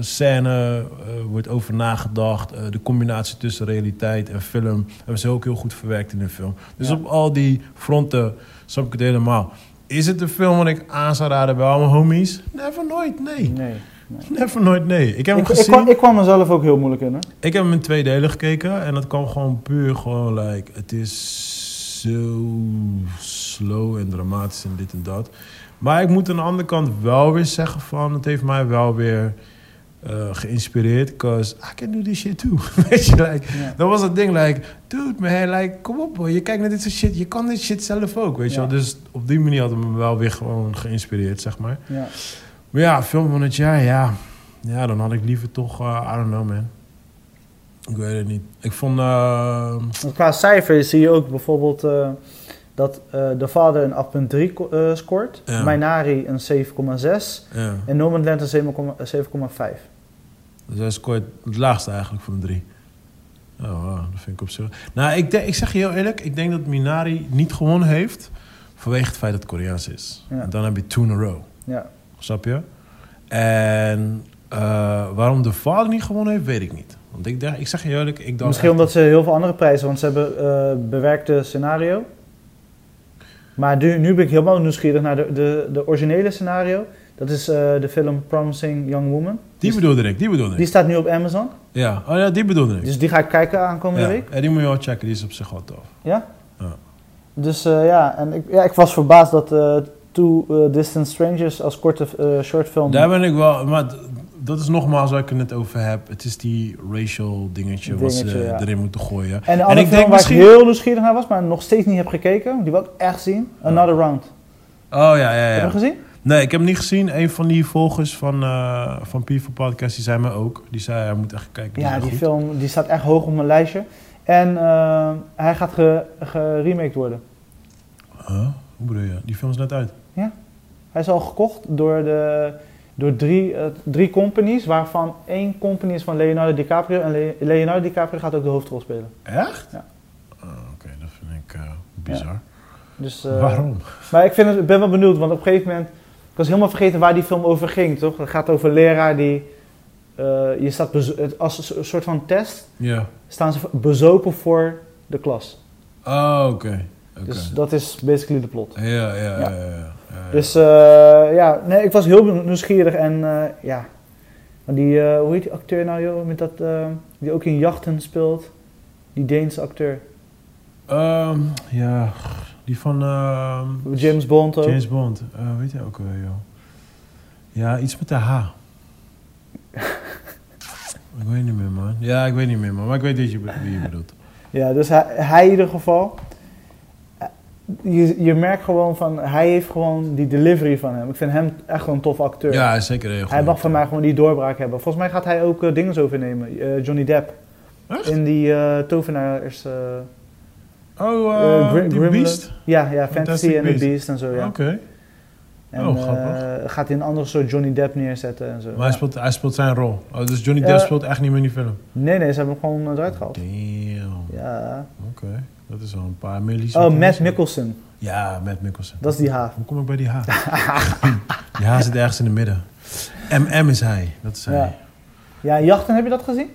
scène, eh, wordt over nagedacht. De combinatie tussen realiteit en film hebben ze ook heel goed verwerkt in de film. Dus Ja. op al die fronten snap ik het helemaal. Is het een film wat ik aan zou raden bij allemaal homies? Never nooit, nee. Nee. Never nooit, nee. Ik heb hem ik, gezien. kwam, ik kwam mezelf ook heel moeilijk in, hè? Ik heb hem in twee delen gekeken en dat kwam gewoon puur gewoon like, het is zo slow en dramatisch en dit en dat. Maar ik moet aan de andere kant wel weer zeggen van, het heeft mij wel weer eh, geïnspireerd, because I can do this shit too. [laughs] Weet je, like, Ja. dat was het ding, like, dude man, like, kom op boy, je kijkt naar dit soort shit, je kan dit shit zelf ook, weet je wel. Dus op die manier had het me wel weer gewoon geïnspireerd, zeg maar. Ja. Maar ja, film van het jaar, ja. Ja, dan had ik liever toch, eh, I don't know man. Ik weet het niet. Ik vond, Want qua cijfers zie je ook bijvoorbeeld dat eh de vader een 8.3 co- eh, scoort, Ja. Minari een 7,6 ja. en Norman Land een 7,- 7,5. Dus hij scoort het laagste eigenlijk van de drie. Oh, wow, dat vind ik op zich. Nou, ik, denk, ik zeg je heel eerlijk, ik denk dat Minari niet gewonnen heeft vanwege het feit dat het Koreaans is. Ja. En dan heb je two in a row. Ja. Snap je? En eh, waarom de vader niet gewonnen heeft, weet ik niet. Want ik, ik zeg je eerlijk, ik dacht... Misschien omdat ze heel veel andere prijzen, want ze hebben eh bewerkte scenario. Maar nu, nu ben ik helemaal nieuwsgierig naar de, de, de originele scenario. Dat is eh, de film Promising Young Woman. Die bedoelde ik, die bedoelde ik. Die staat nu op Amazon. Ja, oh ja, die bedoelde ik. Dus die ga ik kijken aankomende ja. week. ja, die moet je wel checken, die is op zich wel tof. Ja? Ja. Dus eh, ja, en ik, ja, ik was verbaasd dat eh Two Distant Strangers als korte eh shortfilm... Daar ben ik wel, maar dat is nogmaals waar ik het net over heb. Het is die racial dingetje, wat ze ja. erin moeten gooien. En de andere ik film denk waar misschien- ik heel nieuwsgierig naar was, maar nog steeds niet heb gekeken, die wil ik echt zien. Another Round. Oh ja, ja, Heb je ja. hem gezien? Nee, ik heb hem niet gezien. Een van die volgers van, eh van People Podcast, die zei me ook. Die zei, hij moet echt kijken. Ja, die film die staat echt hoog op mijn lijstje. En eh, hij gaat ge- geremaked worden. Huh? Hoe bedoel je? Die film is net uit. Hij is al gekocht door, de, door drie, eh, drie companies, waarvan één company is van Leonardo DiCaprio. En Le- Leonardo DiCaprio gaat ook de hoofdrol spelen. Echt? Ja. Oh, Oké, dat vind ik eh, bizar. Dus, eh, Waarom? Maar ik vind het, ik ben wel benieuwd, want op een gegeven moment... Ik was helemaal vergeten waar die film over ging, toch? Het gaat over een leraar die... je staat als een soort van test, Ja. staan ze bezopen voor de klas. Oh, oké. Dus dat is basically de plot. Ja. ja, ja, ja. Dus eh, ja, nee, ik was heel nieuwsgierig en eh, ja, Maar die, eh, hoe heet die acteur nou, joh? Met dat, eh, die ook in Jachten speelt. Die Deense acteur. Ehm, ja, die van ehm, James Bond ook. James Bond. Eh, weet je ook weer, joh. Ja, iets met de H. [laughs] ik weet niet meer, man. Ja, ik weet niet meer, man. Maar ik weet wie je, wie je bedoelt. Ja, dus hij, hij in ieder geval. Je, je merkt gewoon van, hij heeft gewoon die delivery van hem. Ik vind hem echt gewoon een tof acteur. Ja, hij zeker heel hij goed. mag van mij gewoon die doorbraak hebben. Volgens mij gaat hij ook eh, dingen overnemen. Eh, Johnny Depp. Echt? In die eh tovenaars... Oh, Grim- die Beast? ja, ja, Fantasy and the Beast. En zo, ja. Oké. En Oh, grappig. gaat hij een ander soort Johnny Depp neerzetten en zo. Maar hij speelt, hij speelt zijn rol. Oh, dus Johnny. Depp speelt echt niet meer in die film? Nee, nee, ze hebben hem gewoon eruit gehaald. Damn. Ja. Oké. Dat is al een paar millies. Oh, Matt Mikkelsen. Ja, Matt Mikkelsen. Dat is die H. Hoe kom ik bij die H? [laughs] die H zit ergens in het midden. MM is hij. Dat is hij. Ja. Ja, Jachten, heb je dat gezien?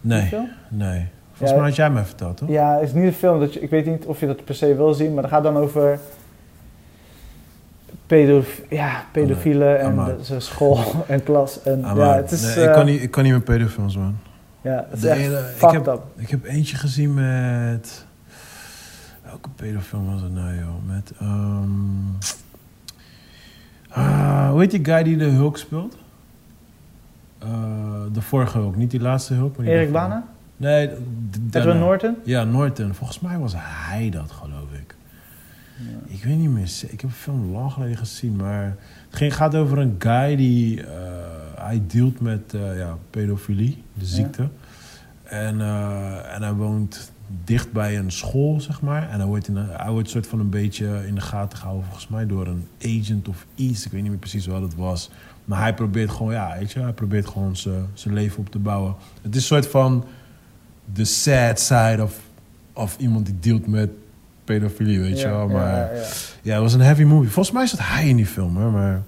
Nee, nee. Volgens Ja. mij had jij mij verteld, toch? Ja, het is niet een film. Dat je, ik weet niet of je dat per se wil zien, maar dat gaat dan over pedof ja, pedofielen en de, school [laughs] en klas. En, ja, het is, nee, ik, eh, kan niet, ik kan niet met pedofilms, man. ja, het is De echt ene- ik heb- up. Ik heb eentje gezien met... Welke pedofilm was het nou, joh? Met... ehm ah, hoe heet die guy die de Hulk speelt? Eh, de vorige Hulk, niet die laatste Hulk. Maar die Erik. Bana? Nee. Edward Norton? Ja, Norton. Volgens mij was hij dat, geloof ik. Ik weet niet meer. Ik heb de film lang geleden gezien, maar het ging, gaat over een guy die eh, hij dealt met eh, ja, pedofilie, de ziekte. En, en hij woont dicht bij een school, zeg maar. En hij wordt, in een, hij wordt soort van een beetje in de gaten gehouden, volgens mij, door een agent of iets. Ik weet niet meer precies wat het was. Maar hij probeert gewoon, ja, weet je, hij probeert gewoon zijn zijn leven op te bouwen. Het is een soort van de sad side of, of iemand die dealt met pedofilie, weet je Ja, wel. Maar ja, ja. ja, het was een heavy movie. Volgens mij zat hij in die film, hè, maar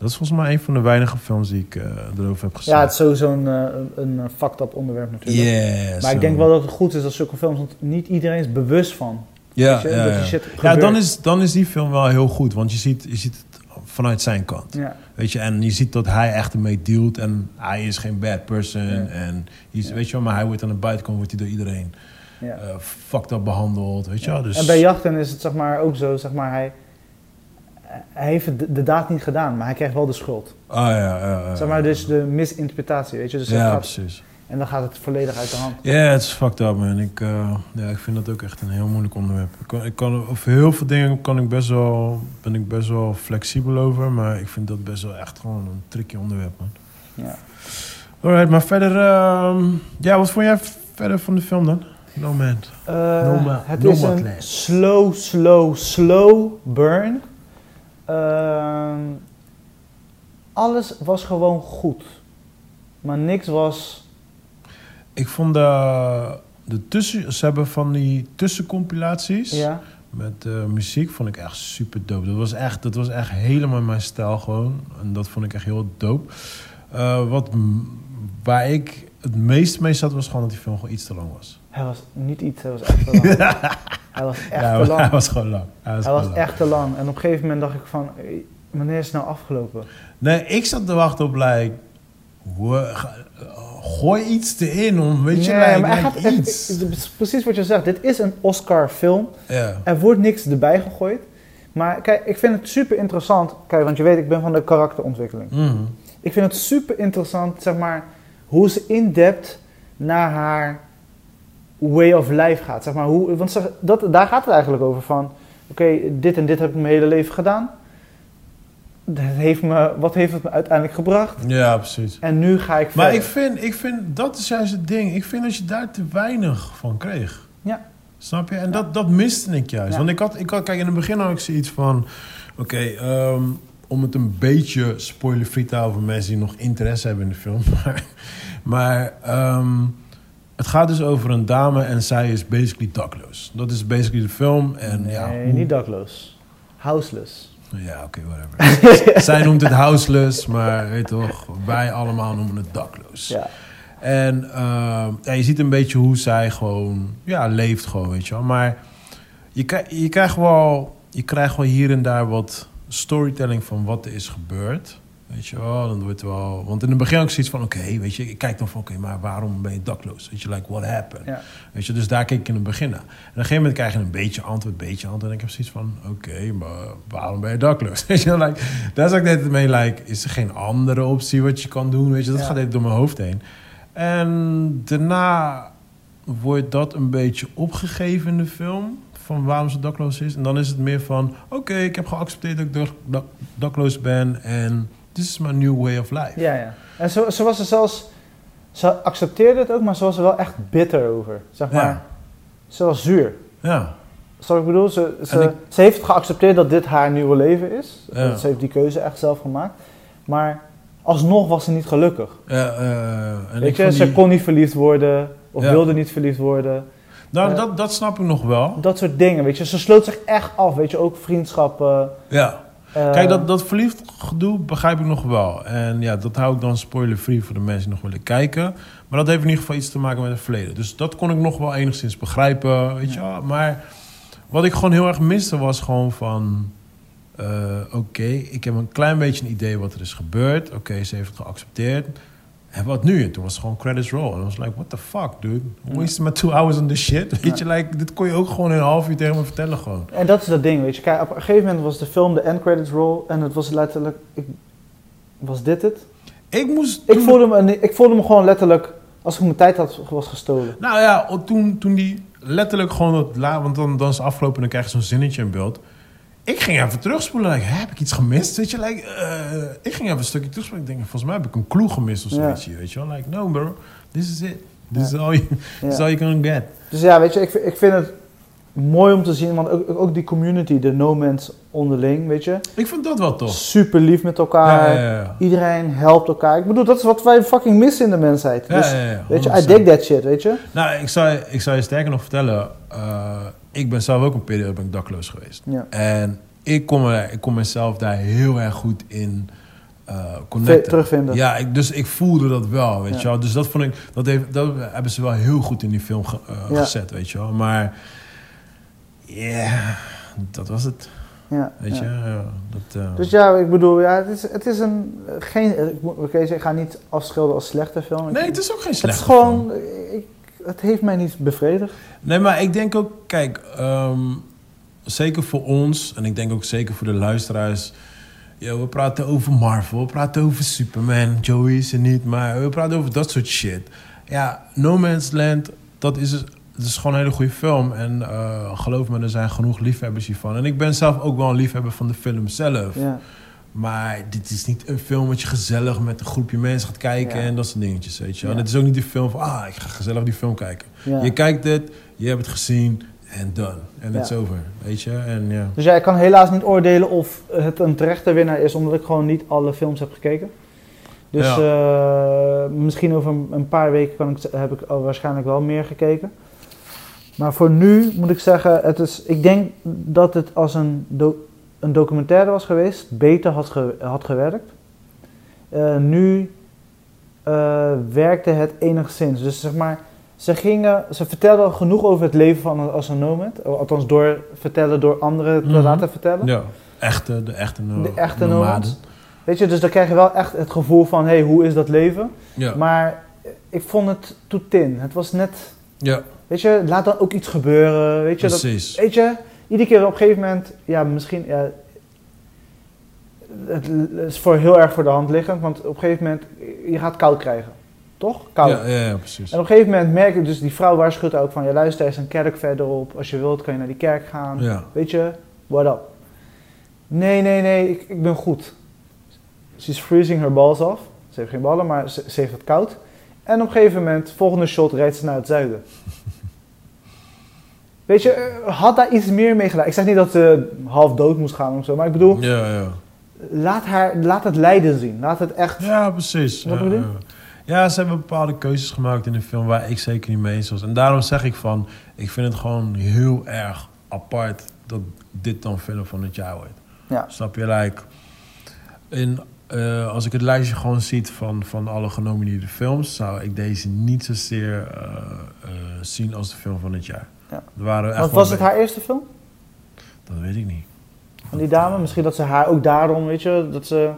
dat is volgens mij een van de weinige films die ik eh, erover heb gezien. Ja, het is sowieso een, eh, een, eh, fucked up onderwerp natuurlijk. Yes, Maar ik denk wel dat het goed is dat zulke films, want niet iedereen is bewust van. ja, je, ja, ja. shit ja dan, is, dan is die film wel heel goed, want je ziet, je ziet het vanuit zijn kant. Ja, Weet je, en je ziet dat hij echt ermee dealt en hij is geen bad person. Ja. En is, weet je wel, maar hij wordt aan de buitenkant wordt hij door iedereen eh fucked up behandeld, weet je wel. Dus, En bij Jachten is het zeg maar ook zo, zeg maar, hij, hij heeft de, de daad niet gedaan, maar hij krijgt wel de schuld. Ah ja, ja, ja. Zeg maar, dus de misinterpretatie, weet je. Dus ja, precies. en dan gaat het volledig uit de hand. Ja, het is fucked up, man. Ik, eh, ja, ik vind dat ook echt een heel moeilijk onderwerp. Ik kan, ik kan, over heel veel dingen kan ik best wel, ben ik best wel flexibel over. Maar ik vind dat best wel echt gewoon een tricky onderwerp, man. Ja. Alright, maar verder... ehm, ja, wat vond jij verder van de film dan? No Man. Eh, Noma- het is een slow, slow, slow burn. Ehm, alles was gewoon goed. Maar niks was... Ik vond de, de tussen... Ze hebben van die tussencompilaties Ja, met eh, muziek vond ik echt super dope. Dat was echt, dat was echt helemaal mijn stijl gewoon. En dat vond ik echt heel dope. Eh, wat, waar ik het meest mee zat was gewoon dat die film gewoon iets te lang was. Hij was niet iets, hij was echt te lang. [laughs] hij was echt ja, te hij lang. was gewoon lang. Hij was, Hij was gewoon lang. echt te lang. En op een gegeven moment dacht ik van, wanneer is het nou afgelopen? Nee, ik zat te wachten op, like, gooi iets erin om, weet je, Nee, like, maar hij like gaat iets. het precies wat je zegt. Dit is een Oscar-film. Er wordt niks erbij gegooid. Maar kijk, ik vind het super interessant. Kijk, want je weet, ik ben van de karakterontwikkeling. Mhm. Ik vind het super interessant, zeg maar, hoe ze in-depth naar haar way of life gaat. Zeg maar, hoe, want dat, daar gaat het eigenlijk over van, oké, dit en dit heb ik mijn hele leven gedaan. Dat heeft me, wat heeft het me uiteindelijk gebracht? Ja, precies. En nu ga ik Maar verder. ik vind, ik vind, dat is juist het ding. Ik vind dat je daar te weinig van kreeg. Ja. Snap je? En dat, dat miste ik juist. Ja. Want ik had, ik had, kijk, in het begin had ik zoiets van... Oké, ehm, om het een beetje spoilerfree te houden voor mensen die nog interesse hebben in de film. [laughs] Maar, maar ehm, het gaat dus over een dame en zij is basically dakloos. Dat is basically de film. En, nee, ja, hoe- niet dakloos. Houseless. Ja, oké, whatever. [laughs] zij noemt het houseless, maar weet toch, wij allemaal noemen het dakloos. Ja. En eh, ja, je ziet een beetje hoe zij gewoon ja, leeft, gewoon, weet je wel. Maar je, je, krijgt wel, je krijgt wel hier en daar wat storytelling van wat er is gebeurd. Weet je wel, dan wordt het wel... Want in het begin ik zoiets van, oké, weet je, ik kijk dan van, oké, maar waarom ben je dakloos? Weet je, like, what happened? Ja. Weet je, dus daar keek ik in het begin naar. En op een gegeven moment krijg je een beetje antwoord, een beetje antwoord. En ik heb zoiets van, oké, maar waarom ben je dakloos? [laughs] Weet je, like, daar zat ik net mee, like, is er geen andere optie wat je kan doen? Weet je, dat Ja. gaat even door mijn hoofd heen. En daarna wordt dat een beetje opgegeven in de film. Van waarom ze dakloos is. En dan is het meer van... Oké, ik heb geaccepteerd dat ik dak- dak- dakloos ben. En this is my new way of life. Ja, ja. En ze, ze was er zelfs... Ze accepteerde het ook, maar ze was er wel echt bitter over. Zeg maar, Ja. ze was zuur. Ja. Wat ik bedoel? Ze, ze, En ik- ze heeft geaccepteerd dat dit haar nieuwe leven is. Ja. Ze heeft die keuze echt zelf gemaakt. Maar alsnog was ze niet gelukkig. Ja, eh, en Weet ik je, ze die- kon niet verliefd worden. Of Ja. wilde niet verliefd worden. Nou, Ja. dat, dat snap ik nog wel. Dat soort dingen, weet je. Ze sloot zich echt af, weet je. Ook vriendschappen. Ja. Eh, Kijk, dat, dat verliefd gedoe begrijp ik nog wel. En ja, dat hou ik dan spoiler-free voor de mensen die nog willen kijken. Maar dat heeft in ieder geval iets te maken met het verleden. Dus dat kon ik nog wel enigszins begrijpen, weet je. Maar wat ik gewoon heel erg miste was gewoon van... eh, Oké, ik heb een klein beetje een idee wat er is gebeurd. Oké, ze heeft het geaccepteerd. En wat nu? En toen was het gewoon credits roll. En was like, what the fuck, dude? Wasting my two hours on this shit. Weet je, like, dit kon je ook gewoon in een half uur tegen me vertellen gewoon. En dat is dat ding, weet je. Kijk, op een gegeven moment was de film de end credits roll. En het was letterlijk... Ik, was dit het? Ik moest... Ik voelde, me, ik voelde me gewoon letterlijk... Als ik mijn tijd had, was gestolen. Nou ja, toen, toen die letterlijk gewoon dat la, want dan, dan is het afgelopen en dan krijg je zo'n zinnetje in beeld. Ik ging even terugspoelen. Like, heb ik iets gemist? Weet je, like, eh, ik ging even een stukje terugspoelen. Ik denk, volgens mij heb ik een clue gemist of Ja. zoiets. hier, Weet je wel, like, no bro, this is it. This is all you, this is Ja. all you can get. Dus ja, weet je, ik, vind- ik vind het mooi om te zien. Want ook, ook die community, de no mans onderling, weet je. Ik vind dat wel tof. Super lief met elkaar. Ja, ja, ja. Iedereen helpt elkaar. Ik bedoel, dat is wat wij fucking missen in de mensheid. Ja, dus, ja, ja, weet je, I 100%. dig that shit, weet je. Nou, ik zou, je- ik zou je sterker nog vertellen. eh, ik ben zelf ook een periode ben ik dakloos geweest. Ja. En ik kon, ik kon mezelf daar heel erg goed in eh connecten. terugvinden. Ja, ik, dus ik voelde dat wel, weet Ja. je wel. Dus dat vond ik, dat, heeft, dat hebben ze wel heel goed in die film ge- eh, Ja. gezet, weet je wel. Maar, ja, dat was het, Ja, weet je. Ja, dat, eh, Dus ja, ik bedoel, ja, het is, het is een... eh, Geen, eh, ik moet- oké, ik ga niet afschilderen als slechte film. Nee, het is ook geen het slechte is gewoon... film. Ik, het heeft mij niet bevredigd. Nee, maar ik denk ook, kijk, ehm, zeker voor ons, en ik denk ook zeker voor de luisteraars. We praten over Marvel, we praten over Superman, Joey is er niet, maar we praten over dat soort shit. Ja, No Man's Land, dat is, dat is gewoon een hele goede film. En eh, geloof me, er zijn genoeg liefhebbers hiervan. En ik ben zelf ook wel een liefhebber van de film zelf. Ja. Maar dit is niet een film wat je gezellig met een groepje mensen gaat kijken Ja. en dat soort dingetjes, weet je. Ja. Het is ook niet die film van, ah, ik ga gezellig die film kijken. Ja. Je kijkt het, je hebt het gezien en done. En Ja. it's over, weet je. En ja. Dus ja, ik kan helaas niet oordelen of het een terechte winnaar is, omdat ik gewoon niet alle films heb gekeken. Dus eh, misschien over een- paar weken kan ik, heb ik waarschijnlijk wel meer gekeken. Maar voor nu moet ik zeggen, het is, ik denk dat het als een, do- een documentaire was geweest, beter had, ge- had gewerkt. Eh, nu eh, werkte het enigszins. Dus zeg maar, ze, gingen, ze vertelden genoeg over het leven van als een nomad. Althans, door vertellen door anderen te Mhm. laten vertellen. ja. Echte, de echte, no De echte nomaden. Weet je, dus dan krijg je wel echt het gevoel van, hé, hey, hoe is dat leven? Ja. Maar ik vond het too thin. Het was net, ja, weet je, laat dan ook iets gebeuren. Weet je, dat, precies. weet je iedere keer op een gegeven moment, ja, misschien, ja, het is voor heel erg voor de hand liggend, want op een gegeven moment, je gaat koud krijgen. Toch? Koud. Ja, ja, ja, precies. En op een gegeven moment merk ik dus, die vrouw waarschuwt ook van, ja luister, er is een kerk verderop. Als je wilt, kan je naar die kerk gaan. Ja. Weet je, what up? Nee, nee, nee, ik, ik ben goed. She's freezing her balls off. Ze heeft geen ballen, maar ze, ze heeft het koud. En op een gegeven moment, volgende shot, rijdt ze naar het zuiden. Weet je, eh, had daar iets meer mee gedaan. Ik zeg niet dat ze half dood moest gaan of zo, maar ik bedoel, Ja, ja. laat, haar, laat het lijden zien. Laat het echt... Ja, precies. Wat ja, bedoel ja. Ze hebben bepaalde keuzes gemaakt in de film waar ik zeker niet mee eens was. En daarom zeg ik van, ik vind het gewoon heel erg apart dat dit dan film van het jaar wordt. Ja. Snap je? Like, in, eh, als ik het lijstje gewoon ziet van, van alle genomineerde films, zou ik deze niet zozeer eh, zien als de film van het jaar. Ja. Er waren echt Want was het haar eerste film? Dat weet ik niet. Van die dame? Misschien dat ze haar ook daarom, weet je, dat ze...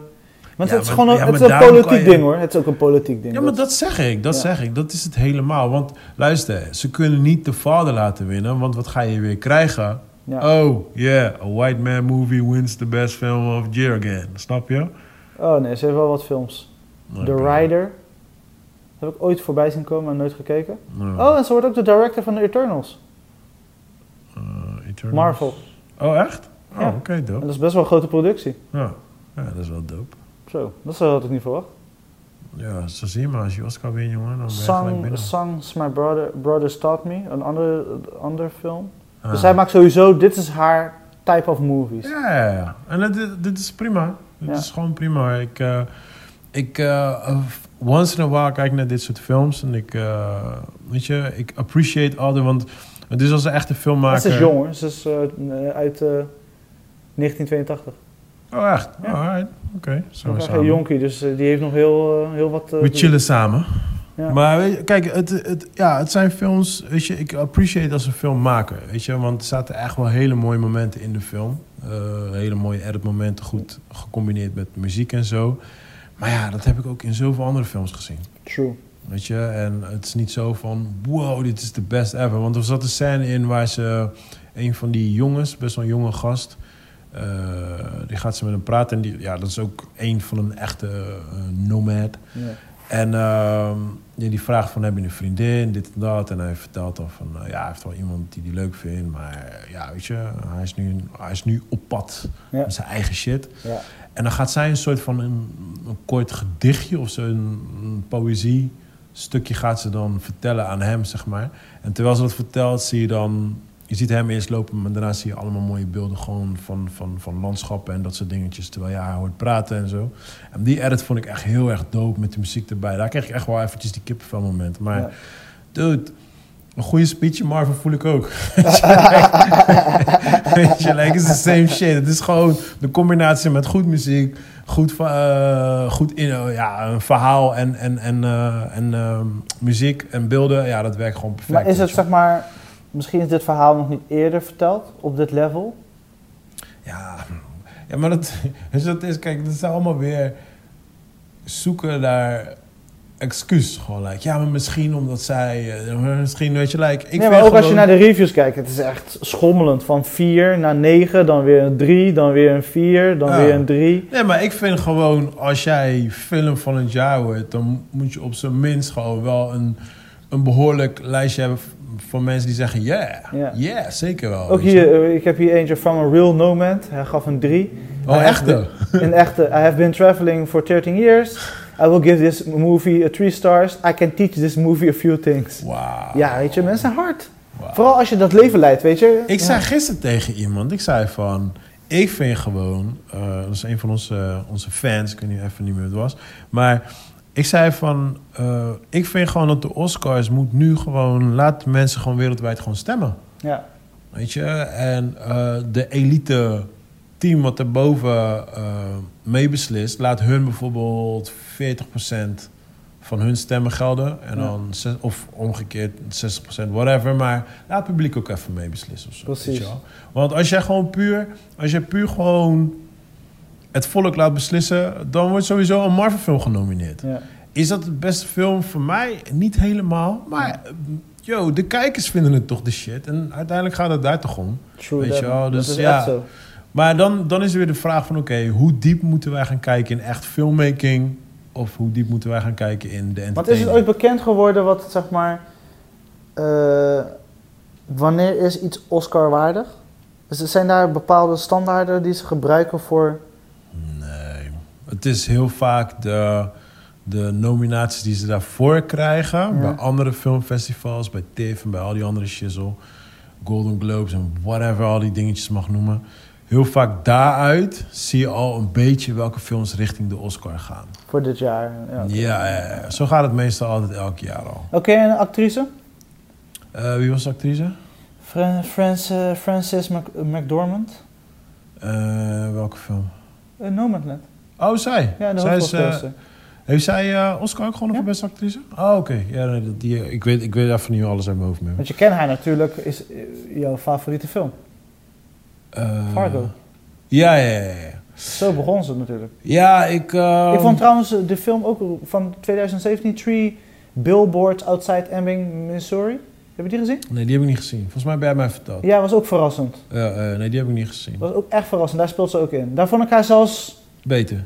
Want Ja, het is maar- gewoon een, ja, het is een politiek je- ding hoor. Het is ook een politiek ding. Ja, maar dat zeg ik, dat Ja. zeg ik. Dat is het helemaal. Want luister, ze kunnen niet de vader laten winnen, want wat ga je weer krijgen? Ja. Oh, yeah, a white man movie wins the best film of the year again. Snap je? Oh nee, ze heeft wel wat films. The. Rider. Heb ik ooit voorbij zien komen, maar nooit gekeken. Ja. Oh, en ze wordt ook de director van de Eternals. Eh, Eternals. Marvel. Oh, echt? Oh, Ja. oké, En dope. dat is best wel een grote productie. Ja. ja, dat is wel dope. Zo, dat had ik niet verwacht. Ja, zo zie je maar. Als je Oscar wint, jongen, dan ben je. Songs My Brother, Brothers Taught Me, een andere, andere film. Ah. Dus zij maakt sowieso, dit is haar type of movies. Ja, ja, ja. En dit, dit is prima. Dit Ja. is gewoon prima. Ik, eh, ik eh, eh, once in a while kijk ik naar dit soort films. En ik, eh, weet je, ik appreciate all the... Want het is als een echte filmmaker... Ze is jong hoor, ze is eh, uit eh, 1982. Oh, echt? Ja. Alright. Oké. Zo echt samen. een jonkie, dus eh, die heeft nog heel, eh, heel wat... eh, We chillen samen. Ja. Maar weet je, kijk, het, het, ja, het zijn films, weet je, ik appreciate als een filmmaker, weet je, want er zaten echt wel hele mooie momenten in de film. Eh, hele mooie editmomenten, goed gecombineerd met muziek en zo. Maar ja, dat heb ik ook in zoveel andere films gezien. True. Weet je, en het is niet zo van, wow, dit is de best ever. Want er zat een scène in waar ze, een van die jongens, best wel een jonge gast, eh, die gaat ze met hem praten. En die, ja, dat is ook een van een echte eh, nomad. En ehm, die vraagt van, heb je een vriendin, dit en dat. En hij vertelt dan van, eh, ja, hij heeft wel iemand die die leuk vindt. Maar ja, weet je, hij is nu, hij is nu op pad met zijn eigen shit. En dan gaat zij een soort van een, een kort gedichtje of zo, een poëzie stukje gaat ze dan vertellen aan hem, zeg maar. En terwijl ze dat vertelt, zie je dan... Je ziet hem eerst lopen, maar daarna zie je allemaal mooie beelden gewoon van, van, van landschappen en dat soort dingetjes. Terwijl je haar hoort praten en zo. En die edit vond ik echt heel erg dope met de muziek erbij. Daar kreeg ik echt wel eventjes die kippenvel moment. Maar Ja. dude, een goede speech Marvel voel ik ook. [laughs] [laughs] [laughs] [laughs] Weet je, like, it's the same shit. Het is gewoon de combinatie met goed muziek, goed, eh, goed in, eh, ja, een verhaal en, en, en, eh, en ehm, muziek en beelden. Ja, dat werkt gewoon perfect. Maar is het zeg maar, misschien is dit verhaal nog niet eerder verteld op dit level? Ja, ja maar dat, [laughs] dus dat is, kijk, dat is allemaal weer zoeken naar excuus. Gewoon, like, ja, maar misschien omdat zij, eh, misschien, weet je, like, ik nee, maar ook als je naar de reviews kijkt, het is echt schommelend. Van 4 naar 9, dan weer een 3, dan weer een 4, dan Ja. weer een 3. Nee, maar ik vind gewoon, als jij film van het jaar wordt, dan moet je op zijn minst gewoon wel een, een behoorlijk lijstje hebben van mensen die zeggen, ja, Ja. ja, zeker wel. Ook hier, eh, ik heb hier eentje van a real nomad. Hij gaf een 3. Oh, echte? Een echte. I have been traveling for 13 years. I will give this movie a 3 stars. I can teach this movie a few things. Wauw. Ja, weet je, mensen zijn hard. Wauw. Vooral als je dat leven leidt, weet je. Ik Ja. zei gisteren tegen iemand, ik zei van, ik vind gewoon, eh, dat is een van onze, onze fans, ik weet niet even niet meer wie het was, maar ik zei van, eh, ik vind gewoon dat de Oscars moet nu gewoon, laat mensen gewoon wereldwijd gewoon stemmen. Ja. Weet je, en eh, de elite team wat erboven eh meebeslist, laat hun bijvoorbeeld 40% van hun stemmen gelden. En Ja. dan, of omgekeerd 60%, whatever. Maar laat het publiek ook even meebeslissen. Of zo, Precies. Want als jij gewoon puur, als jij puur gewoon het volk laat beslissen, dan wordt sowieso een Marvel film genomineerd. ja. Is dat het beste film voor mij? Niet helemaal. Maar yo, de kijkers vinden het toch de shit. En uiteindelijk gaat het daar toch om. True Weet that, je wel, dus dat is ja. zo. Maar dan, dan is er weer de vraag van... oké, hoe diep moeten wij gaan kijken in echt filmmaking? Of hoe diep moeten wij gaan kijken in de Want is het entertainment? ooit bekend geworden wat, zeg maar... eh, wanneer is iets Oscar-waardig? Dus er zijn daar bepaalde standaarden die ze gebruiken voor... Nee. Het is heel vaak de, de nominaties die ze daarvoor krijgen... Ja. bij andere filmfestivals, bij TIFF en bij al die andere shizzle... Golden Globes en whatever, al die dingetjes mag noemen... Heel vaak daaruit zie je al een beetje welke films richting de Oscar gaan. voor dit jaar. Ja. Ja, ja, ja. zo gaat het meestal altijd elk jaar al. Oké, en actrice? Eh, wie was de actrice? Fran Frans, eh, Frances Mc- McDormand? Eh, welke film? Uh, Nomadland. Oh, zij. Ja, de zij is, heeft zij Oscar ook gewonnen Ja. voor beste actrice? Oh, oké. Ja, nee, die, ik, weet, ik weet even niet alles uit mijn hoofd meer. Want je kent haar natuurlijk, is jouw favoriete film. Eh, Fargo. Ja, ja, ja. ja. Zo begon ze natuurlijk. Ja, ik... ehm, Ik vond trouwens de film ook van 2017, Three Billboards Outside Ebbing, Missouri. Heb je die gezien? Nee, die heb ik niet gezien. Volgens mij ben jij mij verteld. Ja, was ook verrassend. Ja, eh, nee, die heb ik niet gezien. Was ook echt verrassend. Daar speelt ze ook in. Daar vond ik haar zelfs... Beter.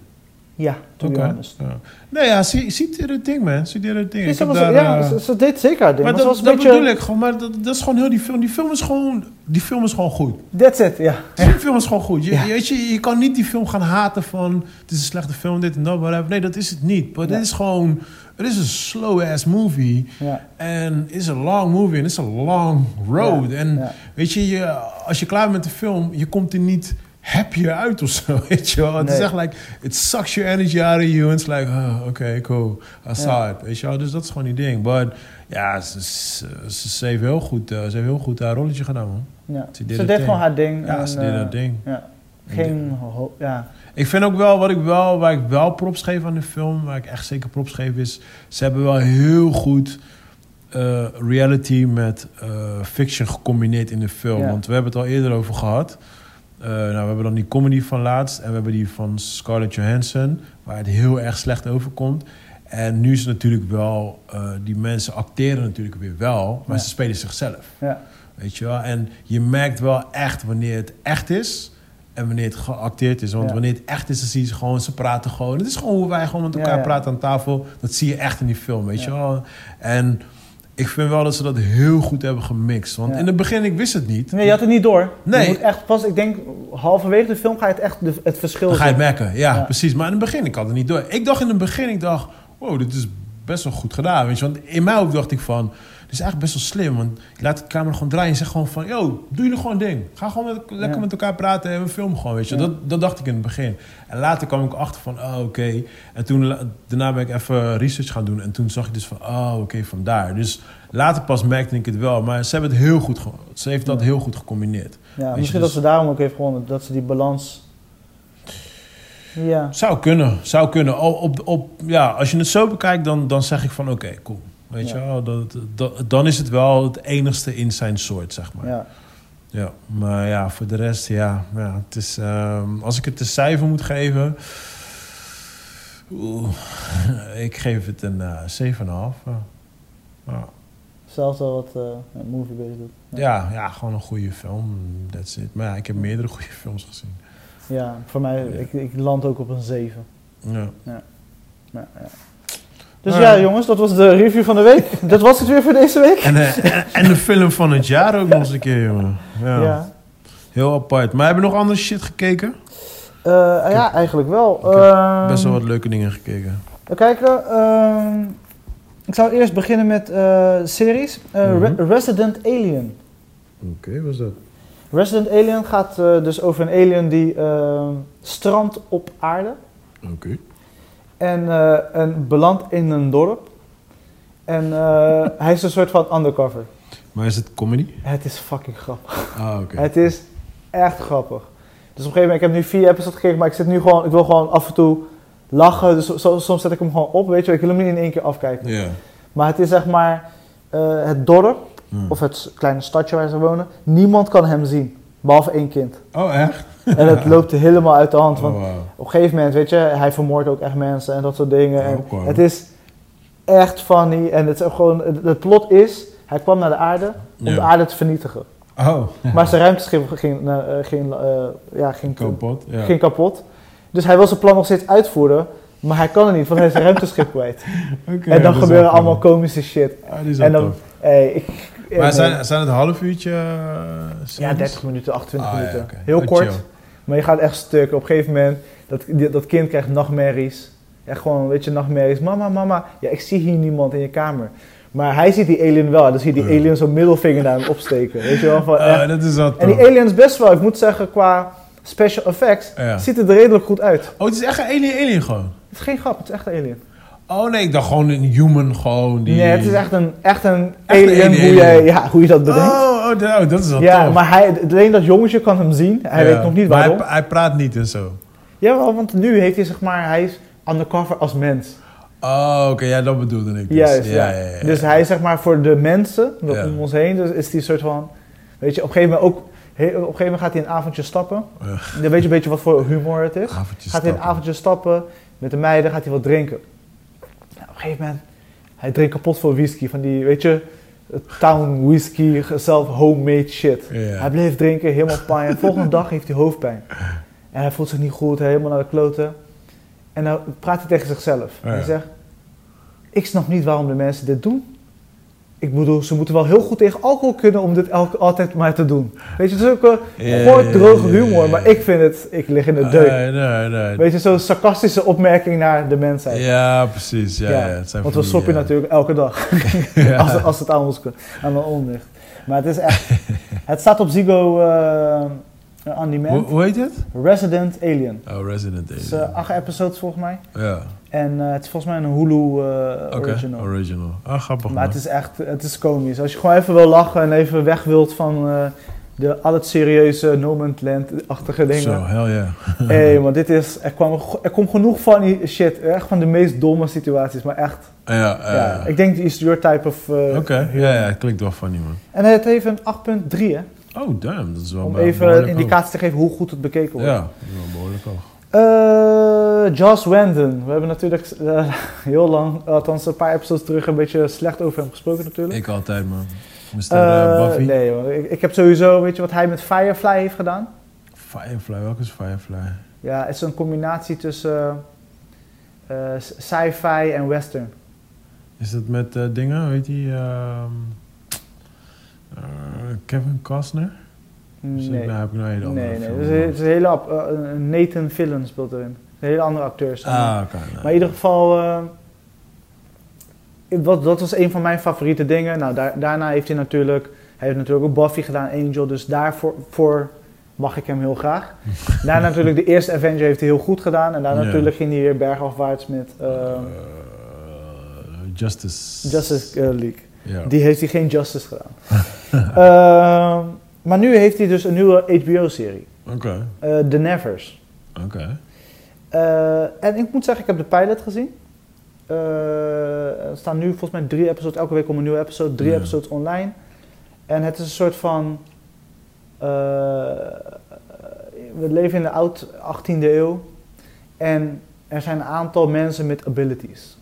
Ja, to honest. Ja. Nee, ja, zie, ziet er het ding, man. Ziet er het ding. Ja, daar, eh, ze, ze deed zeker haar ding. maar dat, beetje... bedoel ik gewoon. Maar dat, dat is gewoon heel die film. Die film is gewoon, die film is gewoon goed. That's it, ja. Die film is gewoon goed. Je, Ja. weet je, je kan niet die film gaan haten van... Het is een slechte film, dit en dat, whatever. Nee, dat is het niet. Maar dit is gewoon... Het is een slow-ass movie. En het is een long movie. En het is een long road. En weet je, je, als je klaar bent met de film... Je komt er niet happier uit of zo, [laughs] weet je wel. Het is echt like... It sucks your energy out of you. And it's like, oh, oké, okay, cool. I saw Ja. it. Weet je wel. Dus dat is gewoon die ding. Maar ja, ze, ze, ze, ze heeft heel goed, eh, ze heeft heel goed haar rolletje gedaan, man. ja. Ze Ze deed gewoon haar ding. Ja, en, ze deed eh, dat ding. Ja. Geen... Ja. Ik vind ook wel, wat ik wel, waar ik wel props geef aan de film, waar ik echt zeker props geef, is ze hebben wel heel goed eh, reality met eh, fiction gecombineerd in de film. Ja. Want we hebben het al eerder over gehad. Eh, nou, we hebben dan die comedy van laatst en we hebben die van Scarlett Johansson, waar het heel erg slecht overkomt. En nu is het natuurlijk wel, eh, die mensen acteren natuurlijk weer wel, maar Ja. ze spelen zichzelf. Ja. Weet je wel? En je merkt wel echt wanneer het echt is en wanneer het geacteerd is. Want Ja. wanneer het echt is, dan zie je ze gewoon, ze praten gewoon. Het is gewoon hoe wij gewoon met elkaar praten aan tafel. Dat zie je echt in die film, weet je wel? En ik vind wel dat ze dat heel goed hebben gemixt. Want Ja. in het begin, ik wist het niet. Nee, je had het niet door. Nee. Je moet echt pas, ik denk, halverwege de film ga je het echt de, het verschil Dan ga je het merken, ja, Ja. precies. Maar in het begin, ik had het niet door. Ik dacht in het begin, ik dacht, wow, dit is best wel goed gedaan. Weet je? Want in mijn hoofd dacht ik van, is eigenlijk best wel slim. Want je laat de camera gewoon draaien en zegt gewoon van, yo, doe je er gewoon een ding. Ga gewoon met, lekker Ja. met elkaar praten en we filmen gewoon, weet je. Ja. Dat, dat dacht ik in het begin. En later kwam ik achter van, oh, oké. En toen, daarna ben ik even research gaan doen. En toen zag ik dus van, oh, oké, vandaar. Dus later pas merkte ik het wel. Maar ze hebben het heel goed, ze heeft dat heel goed gecombineerd. Ja, misschien dus- dat ze daarom ook heeft gewonnen. Dat ze die balans... Ja. Zou kunnen, zou kunnen. Op, op, op, ja, als je het zo bekijkt, dan, dan zeg ik van oké, cool. Weet Ja. je wel, dat, dat, dan is het wel het enigste in zijn soort, zeg maar. Ja. ja. maar ja, voor de rest, ja. ja het is, ehm, als ik het een cijfer moet geven... Oeh, [laughs] ik geef het een eh 7,5. Ja. Ja. Zelfs al wat eh een movie bezig doet. Ja, ja, gewoon een goede film. That's it. Maar ja, ik heb meerdere goede films gezien. Ja, voor mij, ik, ik land ook op een 7. Ja. Ja, ja. Dus Ah. ja, jongens, dat was de review van de week. [laughs] dat was het weer voor deze week. En, eh, en, de film van het jaar ook nog eens een keer, jongen. Ja. Ja. Heel apart. Maar hebben we nog andere shit gekeken? Eh, ja, eigenlijk wel. Ehm, Best wel wat leuke dingen gekeken. Even kijken. ehm, ik zou eerst beginnen met eh, series. Re- Mhm. Resident Alien. Oké, wat is dat? Resident Alien gaat dus over een alien die ehm, strandt op aarde. Oké. En, eh, en belandt in een dorp. En eh, [laughs] hij is een soort van undercover. Maar is het comedy? Het is fucking grappig. Ah, oké. [laughs] Het is echt grappig. Dus op een gegeven moment, ik heb nu vier episodes gekeken, maar ik zit nu gewoon, ik wil gewoon af en toe lachen. Dus soms zet ik hem gewoon op, weet je. Ik wil hem niet in één keer afkijken. Ja. Maar het is zeg maar eh, het dorp, Hm. of het kleine stadje waar ze wonen. Niemand kan hem zien, behalve één kind. Oh, echt? En het loopt helemaal uit de hand. Want Oh, wow. op een gegeven moment, weet je, hij vermoordt ook echt mensen en dat soort dingen. En het is echt funny. En het, is gewoon, het, plot is, hij kwam naar de aarde om de aarde te vernietigen. Oh. Maar zijn ruimteschip ging, eh, ging, eh, ja, ging, Kapot. Ja. ging kapot. Dus hij wil zijn plan nog steeds uitvoeren. Maar hij kan het niet, want hij is zijn ruimteschip kwijt. [laughs] En dan gebeuren allemaal cool. komische shit. Ah, die is en dan, hey, ik, Maar zijn, zijn het een half uurtje? eh, Ja, series? 30 minuten, 28 Ah, ja, minuten. Heel Oh, kort. chill. Maar je gaat echt stuk. Op een gegeven moment, dat, dat kind krijgt nachtmerries. Echt gewoon, weet je, nachtmerries. Mama, mama, ja, ik zie hier niemand in je kamer. Maar hij ziet die alien wel. Dan zie je die alien zo'n middelvinger naar hem opsteken. Weet je wel? Van. Ah, dat is wel En die tof. alien is best wel, ik moet zeggen, qua special effects, Ja. ziet het er redelijk goed uit. Oh, het is echt een alien alien gewoon? Het is geen grap, het is echt een alien. Oh nee, ik dacht gewoon een human gewoon. Die... Nee, het is echt een, echt een Echt een alien, alien, hoe, je, ja, hoe je dat bedenkt. Oh, oh, dat- oh, dat is wel ja, tof. maar hij, alleen dat jongetje kan hem zien. Hij Ja. weet nog niet waarom. Hij, hij praat niet en zo. Jawel, want nu heeft hij zeg maar, hij is undercover als mens. Oh, oké, ja, dat bedoelde ik dus. Juist, ja. ja. ja. Dus hij is zeg maar voor de mensen om ons heen, dus is die soort van, weet je, op een gegeven moment ook, He- op een gegeven moment gaat hij een avondje stappen. Dan weet je een beetje wat voor humor het is. Avondjes gaat hij een avondje stappen met de meiden, gaat hij wat drinken. Nou, op een gegeven moment, hij drinkt kapot veel whisky. Van die, weet je, town whisky, zelf homemade shit. Hij bleef drinken, helemaal pijn. En volgende dag heeft hij hoofdpijn. En hij voelt zich niet goed, helemaal naar de kloten. En dan praat hij tegen zichzelf. Ja. Hij zegt, ik snap niet waarom de mensen dit doen. Ik bedoel, ze moeten wel heel goed tegen alcohol kunnen om dit elke, altijd maar te doen. Weet je, het is ook een ja, droge humor, maar ik vind het, ik lig in de deuk. Nee, nee, nee. Weet je, zo'n sarcastische opmerking naar de mensheid. Ja, precies. Ja, Ja, ja. het zijn Want we soppen ja. natuurlijk elke dag. [laughs] [laughs] Als, als het aan ons aan de on ligt. Maar het is echt... [laughs] het staat op Ziggo eh on Hoe, demand. hoe heet het? Resident Alien. Oh, Resident Het is eh, acht episodes volgens mij. ja, En eh, het is volgens mij een Hulu eh, oké. original. Original. Ah, grappig Maar man. het is echt, het is komisch. Als je gewoon even wil lachen en even weg wilt van eh, de al het serieuze No Man's Land-achtige dingen. Zo, hell yeah. [laughs] Hé, maar dit is, er, kwam, er komt genoeg van die shit. Echt van de meest domme situaties, maar echt. Ja, eh, ja, ik denk die is your type of eh, Oké, humor. ja, ja, het klinkt wel funny man. En het heeft een 8.3 hè. Oh, damn, dat is wel Om even een indicatie te geven hoe goed het bekeken wordt. Ja, dat is wel behoorlijk hoog. Eh, Joss Whedon. We hebben natuurlijk eh, [laughs] heel lang, althans een paar episodes terug, een beetje slecht over hem gesproken natuurlijk. Ik altijd man. Mr. Eh, Buffy. nee, ik, ik heb sowieso, weet je wat hij met Firefly heeft gedaan? Firefly, welke is Firefly? Ja, het is een combinatie tussen sci-fi en western. Is dat met dingen, weet je? Eh, Kevin Costner? Dus Nee, heb ik nou een nee, nee. film Het is, een- het is een hele, eh, Nathan Fillion speelt erin. Een hele andere acteur. Ah, oké. Maar in ieder geval, eh, wat, dat was een van mijn favoriete dingen. Nou, daar, daarna heeft hij natuurlijk, hij heeft natuurlijk ook Buffy gedaan, Angel, dus daarvoor voor mag ik hem heel graag. [laughs] daarna natuurlijk de eerste Avenger heeft hij heel goed gedaan. En daarna Ja. natuurlijk ging hij weer bergafwaarts met Justice. Justice League. Ja. Die heeft hij geen Justice gedaan. [laughs] [laughs] Ehm, maar nu heeft hij dus een nieuwe HBO-serie. Oké, eh The Nevers. oké. Eh, en ik moet zeggen, ik heb de pilot gezien. Eh, er staan nu volgens mij drie episodes, elke week komt een nieuwe episode, drie episodes online. En het is een soort van. we leven in de oud 18e eeuw. En er zijn een aantal mensen met abilities.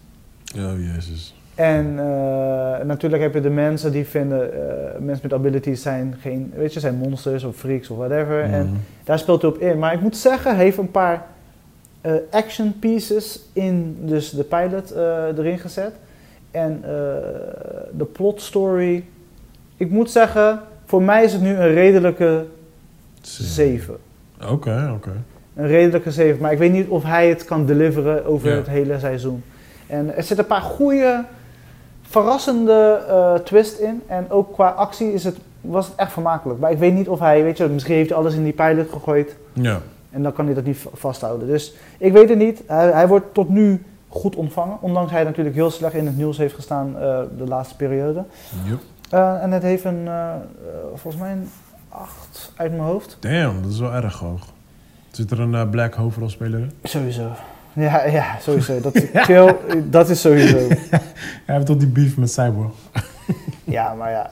Oh, jezus. En eh, natuurlijk heb je de mensen die vinden, eh, mensen met abilities zijn geen, weet je, zijn monsters of freaks of whatever. En Mhm. daar speelt hij op in. Maar ik moet zeggen, hij heeft een paar eh, action pieces in dus de pilot erin gezet. En de plot story. Ik moet zeggen, voor mij is het nu een redelijke 7. Oké, oké. Een redelijke 7. Maar ik weet niet of hij het kan deliveren over het hele seizoen. En er zitten een paar goede, verrassende eh twists in. En ook qua actie is het, was het echt vermakelijk. Maar ik weet niet of hij, weet je, misschien heeft hij alles in die pilot gegooid. Ja. En dan kan hij dat niet vasthouden. Dus ik weet het niet. Hij, hij wordt tot nu goed ontvangen. Ondanks hij natuurlijk heel slecht in het nieuws heeft gestaan eh, de laatste periode. Yep. Eh, en het heeft een, volgens mij een 8 uit mijn hoofd. Damn, dat is wel erg hoog. Zit er een black hoofdrolspeler in? Sowieso. Ja, ja sowieso. [laughs] Dat, chill, dat is sowieso. [laughs] Hij heeft toch die beef met Cyborg? Ja, maar ja.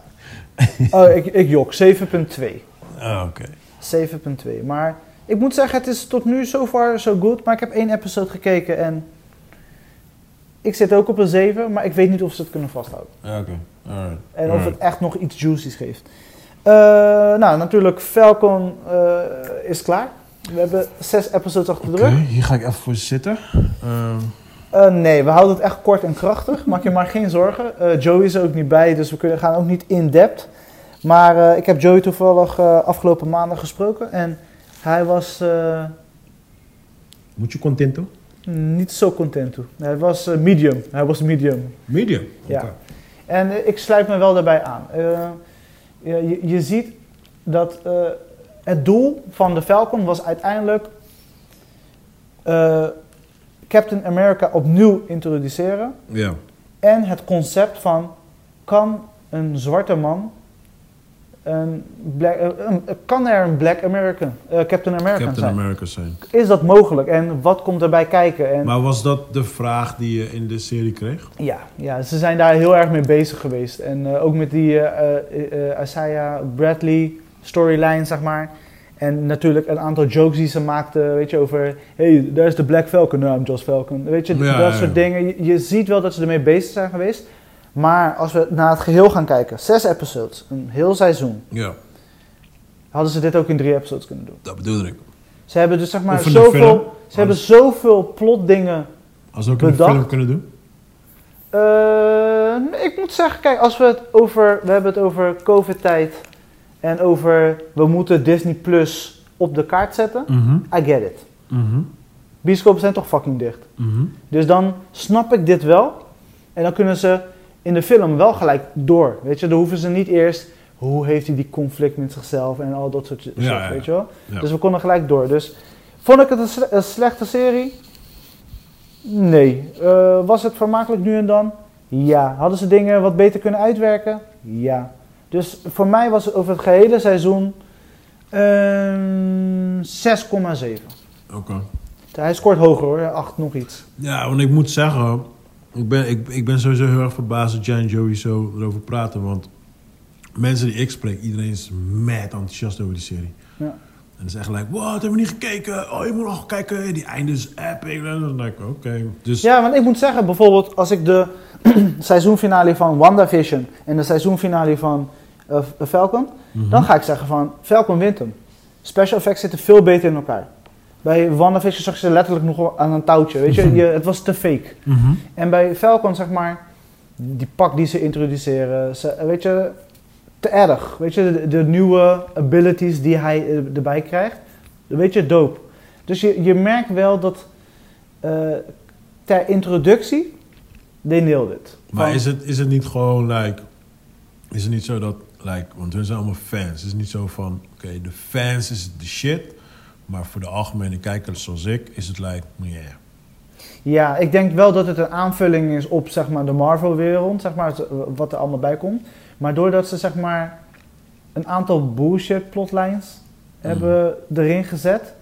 Oh, ik, ik jok. 7.2. Ah, oké. 7.2. Maar ik moet zeggen, het is tot nu so far so good. Maar ik heb één episode gekeken en ik zit ook op een 7, maar ik weet niet of ze het kunnen vasthouden. Oké. Alright. En of het echt nog iets juicy's geeft. Eh, nou, natuurlijk, Falcon eh, is klaar. We hebben zes episodes achter de Oké, rug. hier ga ik even voor zitten. Ehm, Eh, nee, we houden het echt kort en krachtig. Maak je maar geen zorgen. Eh, Joey is er ook niet bij, dus we kunnen, gaan ook niet in depth. Maar eh, ik heb Joey toevallig eh, afgelopen maandag gesproken. En hij was eh, moet je contento? niet zo content toe. Hij was medium. Hij was medium. Medium. Ja. En ik sluit me wel daarbij aan. Eh, je, je- je ziet dat eh, het doel van de Falcon was uiteindelijk eh, Captain America opnieuw introduceren. Ja. En het concept van kan een zwarte man een black, eh, een- kan er een Black American, eh, Captain American Captain zijn? America zijn. Is dat mogelijk en wat komt erbij kijken? En Maar was dat de vraag die je in de serie kreeg? ja, ja, ze zijn daar heel erg mee bezig geweest. En eh, ook met die eh, eh, eh, Isaiah Bradley, storyline, zeg maar. En natuurlijk een aantal jokes die ze maakten, weet je, over... Hey, daar is de Black Falcon, nou, I'm Josh Falcon. Weet je, Ja, dat ja, soort dingen. Je, je ziet wel dat ze ermee bezig zijn geweest. Maar als we naar het geheel gaan kijken, zes episodes, een heel seizoen... Ja, hadden ze dit ook in drie episodes kunnen doen. dat bedoelde ik. Ze hebben dus zeg maar een film. zoveel... Ze hebben zoveel plotdingen Als ook in een film kunnen doen. Eh, ik moet zeggen, kijk, als we het over, we hebben het over COVID-tijd en over we moeten Disney Plus op de kaart zetten. Mhm. I get it. Bioscopen zijn toch fucking dicht. Mhm. Dus dan snap ik dit wel. En dan kunnen ze in de film wel gelijk door. Weet je, dan hoeven ze niet eerst. Hoe heeft hij die conflict met zichzelf en al dat soort shit, Ja, ja. weet je wel? Ja. Dus we konden gelijk door. Dus vond ik het een, sle- een slechte serie? Nee. Eh, was het vermakelijk nu en dan? Ja. Hadden ze dingen wat beter kunnen uitwerken? Ja. Dus voor mij was het over het gehele seizoen ehm 6,7. Oké. Hij scoort hoger hoor, 8 nog iets. Ja, want ik moet zeggen, ik ben, ik, ik ben sowieso heel erg verbaasd dat Jan en Joey zo erover praten. Want mensen die ik spreek, iedereen is mad enthousiast over die serie. Ja. En is echt like, wat, hebben we niet gekeken? Oh, je moet nog kijken, die einde is epic. En dan denk ik, oké. Dus Ja, want ik moet zeggen, bijvoorbeeld als ik de [clears throat] seizoenfinale van WandaVision en de seizoenfinale van eh, Falcon, dan ga ik zeggen van Falcon wint hem. Special effects zitten veel beter in elkaar. Bij WandaVision zag je ze letterlijk nog aan een touwtje, weet je? je het was te fake. Mhm. En bij Falcon, zeg maar, die pak die ze introduceren, ze, weet je, te erg. Weet je, de, de nieuwe abilities die hij eh, erbij krijgt, weet je, dope. Dus je, je merkt wel dat eh, ter introductie, they nailed it. Maar Van- is het, is het niet gewoon, like, is het niet zo dat, like, want hun zijn allemaal fans. Is het niet zo van, oké, de fans is de shit. Maar voor de algemene kijkers zoals ik, is het like, yeah. Ja, ik denk wel dat het een aanvulling is op zeg maar, de Marvel-wereld, zeg maar, wat er allemaal bij komt. Maar doordat ze zeg maar, een aantal bullshit plotlines hebben erin gezet,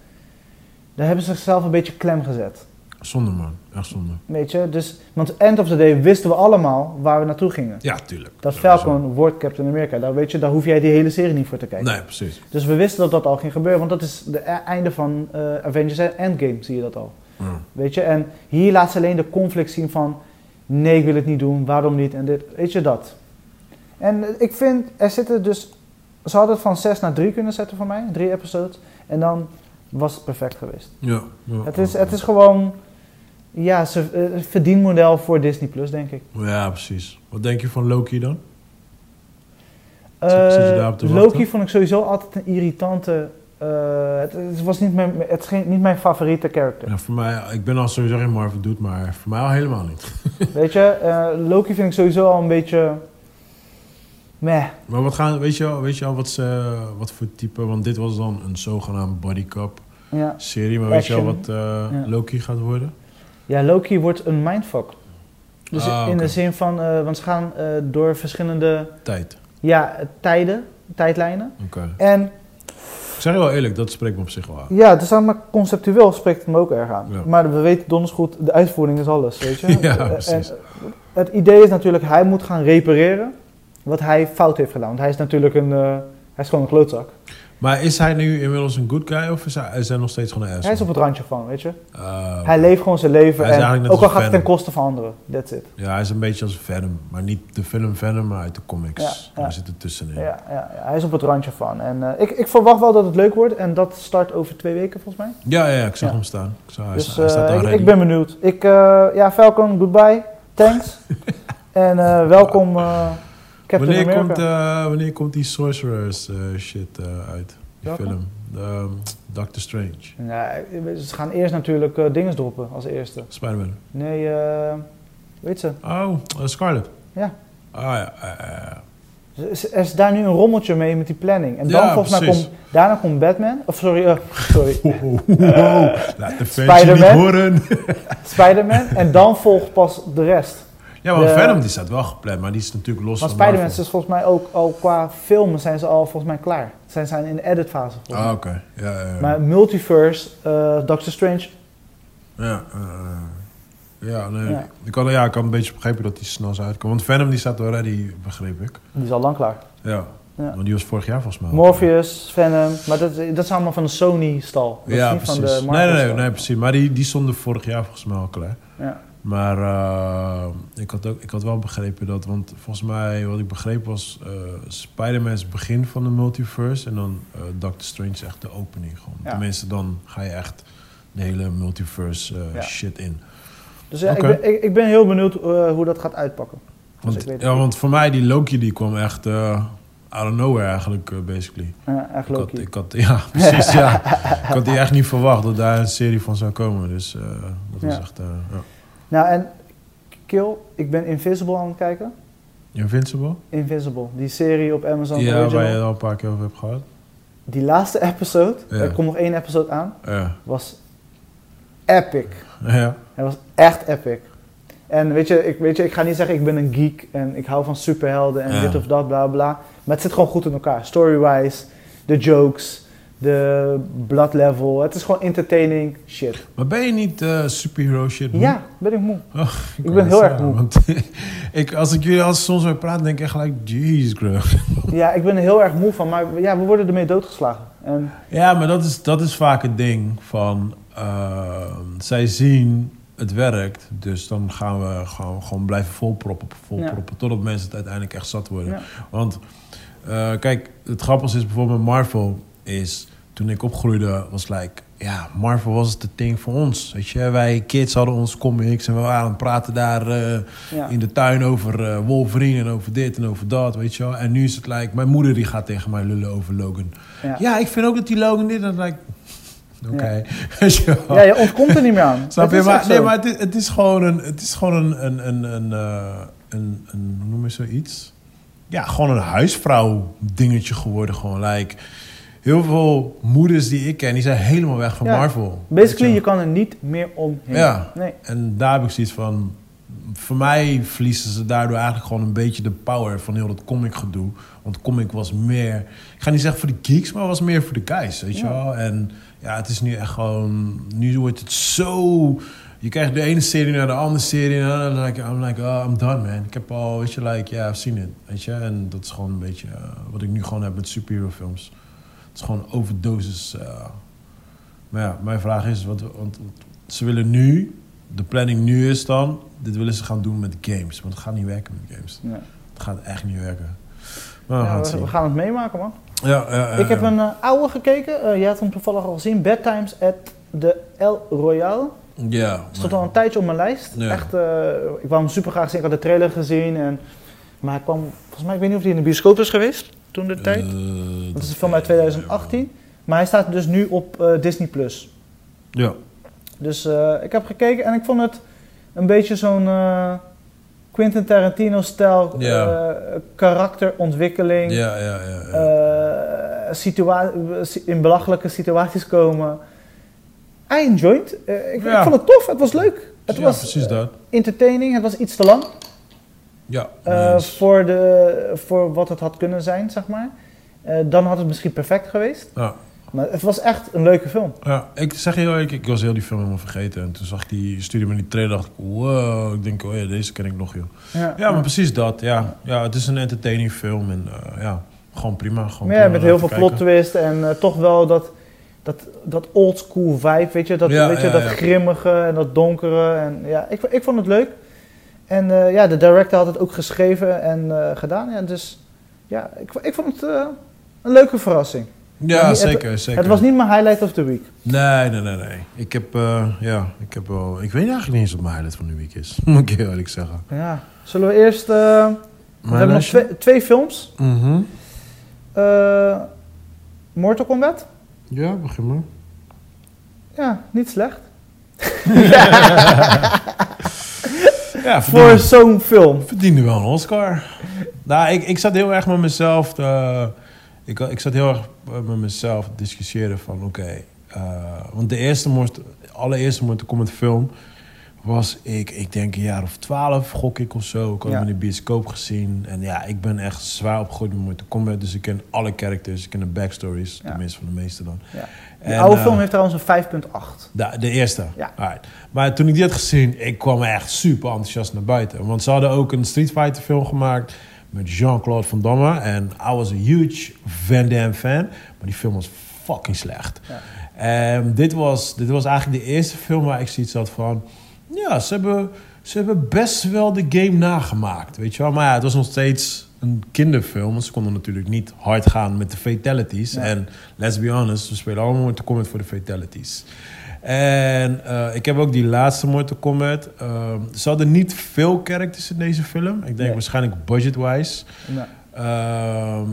daar hebben ze zichzelf een beetje klem gezet. Zonde man, echt zonde. Weet je, dus, want end of the day wisten we allemaal waar we naartoe gingen. Ja, tuurlijk. Dat. Falcon wordt Captain America, daar, weet je, daar hoef jij die hele serie niet voor te kijken. Nee, precies. Dus we wisten dat dat al ging gebeuren, want dat is het einde van eh, Avengers Endgame, zie je dat al. Ja. Weet je, en hier laat ze alleen de conflict zien van... Nee, ik wil het niet doen, waarom niet en dit. Weet je dat? En eh, ik vind, er zitten dus... Ze hadden het van 6 naar 3 kunnen zetten voor mij, drie episodes. En dan was het perfect geweest. Ja, ja. Het is, het is gewoon... Ja, ze, eh, een verdienmodel voor Disney Plus, denk ik. Ja, precies. Wat denk je van Loki dan? Eh, Zit- zit je daarop te Loki wachten? vond ik sowieso altijd een irritante... eh, het, het was niet mijn, het geen, niet mijn favoriete character. Ja, voor mij, ik ben al sowieso geen Marvel doet, maar voor mij al helemaal niet. [laughs] Weet je, Loki vind ik sowieso al een beetje... Meh. Maar wat gaan, weet je al, weet je al wat, ze, wat voor type, want dit was dan een zogenaamd bodycup Ja. serie, maar weet je al wat Ja. Loki gaat worden? Ja, Loki wordt een mindfuck. Dus Ah, in de zin van, eh, want ze gaan eh, door verschillende Tijd. ja, tijden, tijdlijnen. Oké. En Ik zeg je wel eerlijk, dat spreekt me op zich wel aan. ja, dus dan maar conceptueel spreekt het me ook erg aan. Ja. Maar we weten donders goed, de uitvoering is alles, weet je. [laughs] Ja, precies. En het idee is natuurlijk, hij moet gaan repareren wat hij fout heeft gedaan. Want hij is natuurlijk een, eh, hij is gewoon een klootzak. Maar is hij nu inmiddels een good guy of is hij, is hij nog steeds gewoon een asshole? Hij is op het randje van, weet je. Ah, Hij leeft gewoon zijn leven Hij en ook al gaat het ten koste van anderen. That's it. Ja, hij is een beetje als Venom. Maar niet de film Venom, maar uit de comics. Ja, ja. Hij zit er tussenin. Ja, ja, ja, hij is op het randje van. En eh, ik, ik verwacht wel dat het leuk wordt. En dat start over twee weken volgens mij. Ja, ja, ik zag hem staan. Ik, zag, dus hij staat eh, ik, ben benieuwd. Ik, eh, ja, Falcon, goodbye. Thanks. [laughs] en welkom Captain wanneer, America. komt, eh, wanneer komt die Sorcerers eh, shit eh, uit? Die Welke? film. Ehm, Doctor Strange. Ja, ze gaan eerst natuurlijk dingen droppen als eerste. Spider-Man. Nee, weet ze. Oh, Scarlet. Ja. Ah ja, Er is daar nu een rommeltje mee met die planning. En dan Ja, volgens mij komt, daarna komt Batman. Of sorry, sorry. Wow, wow. Laat de fans niet horen. Spider-Man. En dan volgt pas de rest. Ja, maar De- Venom die staat wel gepland, maar die is natuurlijk los Maar van Spider-Man is volgens mij ook al qua filmen zijn ze al volgens mij klaar. Zijn zijn in de editfase volgens. Ah, oké. Ja, ja, ja. Maar Multiverse, eh, Doctor Strange, Ja, eh, ja, nee. Ja. Ik, had, ja, ik had een beetje begrepen dat die snel zou uitkomen. Want Venom die staat al ready, begreep ik. die is al lang klaar. Ja, Ja. Want die was vorig jaar volgens mij. Morpheus, Venom, maar dat, dat is allemaal van de Sony-stal. Ja, niet precies. van de nee, nee, nee, nee, precies. Maar die, die stonden vorig jaar volgens mij al klaar. Ja. Maar eh, ik, had ook, ik had wel begrepen dat, want volgens mij, wat ik begreep was, eh Spider-Man is het begin van de multiverse en dan eh, Doctor Strange is echt de opening. Gewoon. Ja. Tenminste, dan ga je echt de hele multiverse Ja. shit in. Dus ik, ben, ik, ik ben heel benieuwd hoe dat gaat uitpakken. Want, ik weet het ja, niet. want voor mij, die Loki, die kwam echt out of nowhere eigenlijk, basically. Ja, echt Ik had, Loki. ik had, ja, [laughs] precies, ja. Ik had die echt niet verwacht dat daar een serie van zou komen. Dus dat was Ja. echt, ja. Nou, en Kill, ik ben Invisible aan het kijken. Invincible? Invisible, die serie op Amazon ja, Original. waar je het al een paar keer over hebt gehad. Die laatste episode, Ja. er komt nog één episode aan, Ja. was epic. Ja. Hij was echt epic. En weet je, ik, weet je, ik ga niet zeggen ik ben een geek en ik hou van superhelden en Ja. dit of dat, bla bla. Maar het zit gewoon goed in elkaar. Story-wise, de jokes, de blood level. Het is gewoon entertaining shit. Maar ben je niet eh superhero shit moe? Ja, ben ik moe. ik ben heel erg moe. Want [laughs] ik, als ik jullie als soms mee praat, denk ik echt gelijk, jeez, bro. [laughs] Ja, ik ben er heel erg moe van, maar ja, we worden ermee doodgeslagen. En Ja, maar dat is, dat is vaak het ding van, eh, zij zien het werkt, dus dan gaan we gewoon, gewoon blijven volproppen, volproppen, totdat mensen het uiteindelijk echt zat worden. ja. Want eh, kijk, het grappige is bijvoorbeeld met Marvel is toen ik opgroeide was like ja Marvel was het ding voor ons. Weet je, wij kids hadden ons comics en we waren praten daar eh, Ja. in de tuin over eh, Wolverine en over dit en over dat, weet je wel. En nu is het like mijn moeder die gaat tegen mij lullen over Logan. Ja. Ja, ik vind ook dat die Logan dit en like oké, [laughs] wel. ja, je ontkomt er niet meer aan. [laughs] Snap je? Maar, nee, maar het is, het is gewoon een, het is gewoon een, een, een, een, eh, een, een hoe noem je zoiets? Ja, gewoon een huisvrouw dingetje geworden. Gewoon, like, heel veel moeders die ik ken, die zijn helemaal weg van Ja. Marvel. Basically, je kan er niet meer omheen. Ja. Nee. En daar heb ik zoiets van... Voor mij verliezen ze daardoor eigenlijk gewoon een beetje de power van heel dat comic gedoe. Want comic was meer... Ik ga niet zeggen voor de geeks, maar was meer voor de guys, weet je Ja. wel. En ja, het is nu echt gewoon... Nu wordt het zo... Je krijgt de ene serie naar de andere serie. En dan like, I'm like, oh, I'm done, man. Ik heb al, weet je, like, yeah, I've seen it. Weet je, en dat is gewoon een beetje eh, wat ik nu gewoon heb met superhero films. Het is gewoon overdosis. eh. Maar ja, mijn vraag is, want, want ze willen nu, de planning nu is dan, dit willen ze gaan doen met games. Want het gaat niet werken met games. Ja. Het gaat echt niet werken. Maar we Ja, gaan het we, zien. we gaan het meemaken, man. Ja, ja, ja, ik heb een eh, oude gekeken. Eh, jij had hem toevallig al gezien. Bad Times at the El Royale. Ja. Stond al een tijdje op mijn lijst. Echt, ik wou hem super graag zien. Ik had de trailer gezien. En, maar hij kwam, volgens mij, ik weet niet of hij in de bioscoop is geweest toen de tijd. Eh, dat is een film uit 2018. Maar hij staat dus nu op eh, Disney+. Plus. Ja. Dus eh, ik heb gekeken en ik vond het een beetje zo'n eh, Quentin Tarantino-stijl Ja. eh, karakterontwikkeling. Ja, ja, ja. ja. eh, situa- in belachelijke situaties komen. I enjoyed. Ik, Ja. ik vond het tof, het was leuk. Het ja, was precies dat. entertaining, het was iets te lang Ja. nice. voor, de, voor wat het had kunnen zijn, zeg maar. Eh, dan had het misschien perfect geweest. Ja. Maar het was echt een leuke film. Ja, ik zeg je heel eerlijk, ik was heel die film helemaal vergeten. En toen zag ik die studie met die trailer, dacht ik, wow, ik denk, oh ja, deze ken ik nog, joh. Ja, Ja, maar precies dat, ja. Ja, het is een entertaining film en eh, ja, gewoon prima. Gewoon ja, prima met heel veel plot twist en toch wel dat, dat, dat old school vibe, weet je, dat, Ja, weet je, ja, dat ja. grimmige en dat donkere. En, ja, ik, ik vond het leuk. En eh, ja, de director had het ook geschreven en eh, gedaan. Ja, dus ja, ik, ik vond het eh, een leuke verrassing. Ja, Het- zeker, zeker. Het was niet mijn highlight of the week. Nee, nee, nee, nee. Ik heb, ja, ik heb wel... Ik weet eigenlijk niet eens wat mijn highlight van de week is. [laughs] Moet ik eerlijk zeggen. Ja. Zullen we eerst... we hebben nog twee, twee films. Mhm. Eh, Mortal Kombat. Ja, begin maar. Ja, niet slecht. [laughs] [laughs] Ja, Voor zo'n film. verdiende wel een Oscar. nou, ik, ik zat heel erg met mezelf te... Ik, ik zat heel erg met mezelf te discussiëren van, oké... eh, want de eerste Mortal, allereerste Mortal Kombat film was ik, ik denk een jaar of twaalf, gok ik of zo. Ik had Ja. hem in de bioscoop gezien. En ja, ik ben echt zwaar opgegroeid met Mortal Kombat. Dus ik ken alle characters, ik ken de backstories. Ja. Tenminste, van de meeste dan. Ja. De oude eh, film heeft trouwens een 5.8. de, de eerste? Ja. Maar toen ik die had gezien, ik kwam echt super enthousiast naar buiten. Want ze hadden ook een Street Fighter film gemaakt met Jean-Claude Van Damme. En I was a huge Van Damme fan. Maar die film was fucking slecht. Ja. En dit was, dit was eigenlijk de eerste film waar ik zoiets had van... Ja, ze hebben, ze hebben best wel de game nagemaakt, weet je wel. Maar ja, het was nog steeds een kinderfilm. want Ze konden natuurlijk niet hard gaan met de fatalities. Ja. En let's be honest, we spelen allemaal Mortal Kombat voor de fatalities. En eh, ik heb ook die laatste Mortal Kombat. Uh, ze hadden niet veel characters in deze film. Ik denk Nee. waarschijnlijk budget-wise. Ehm,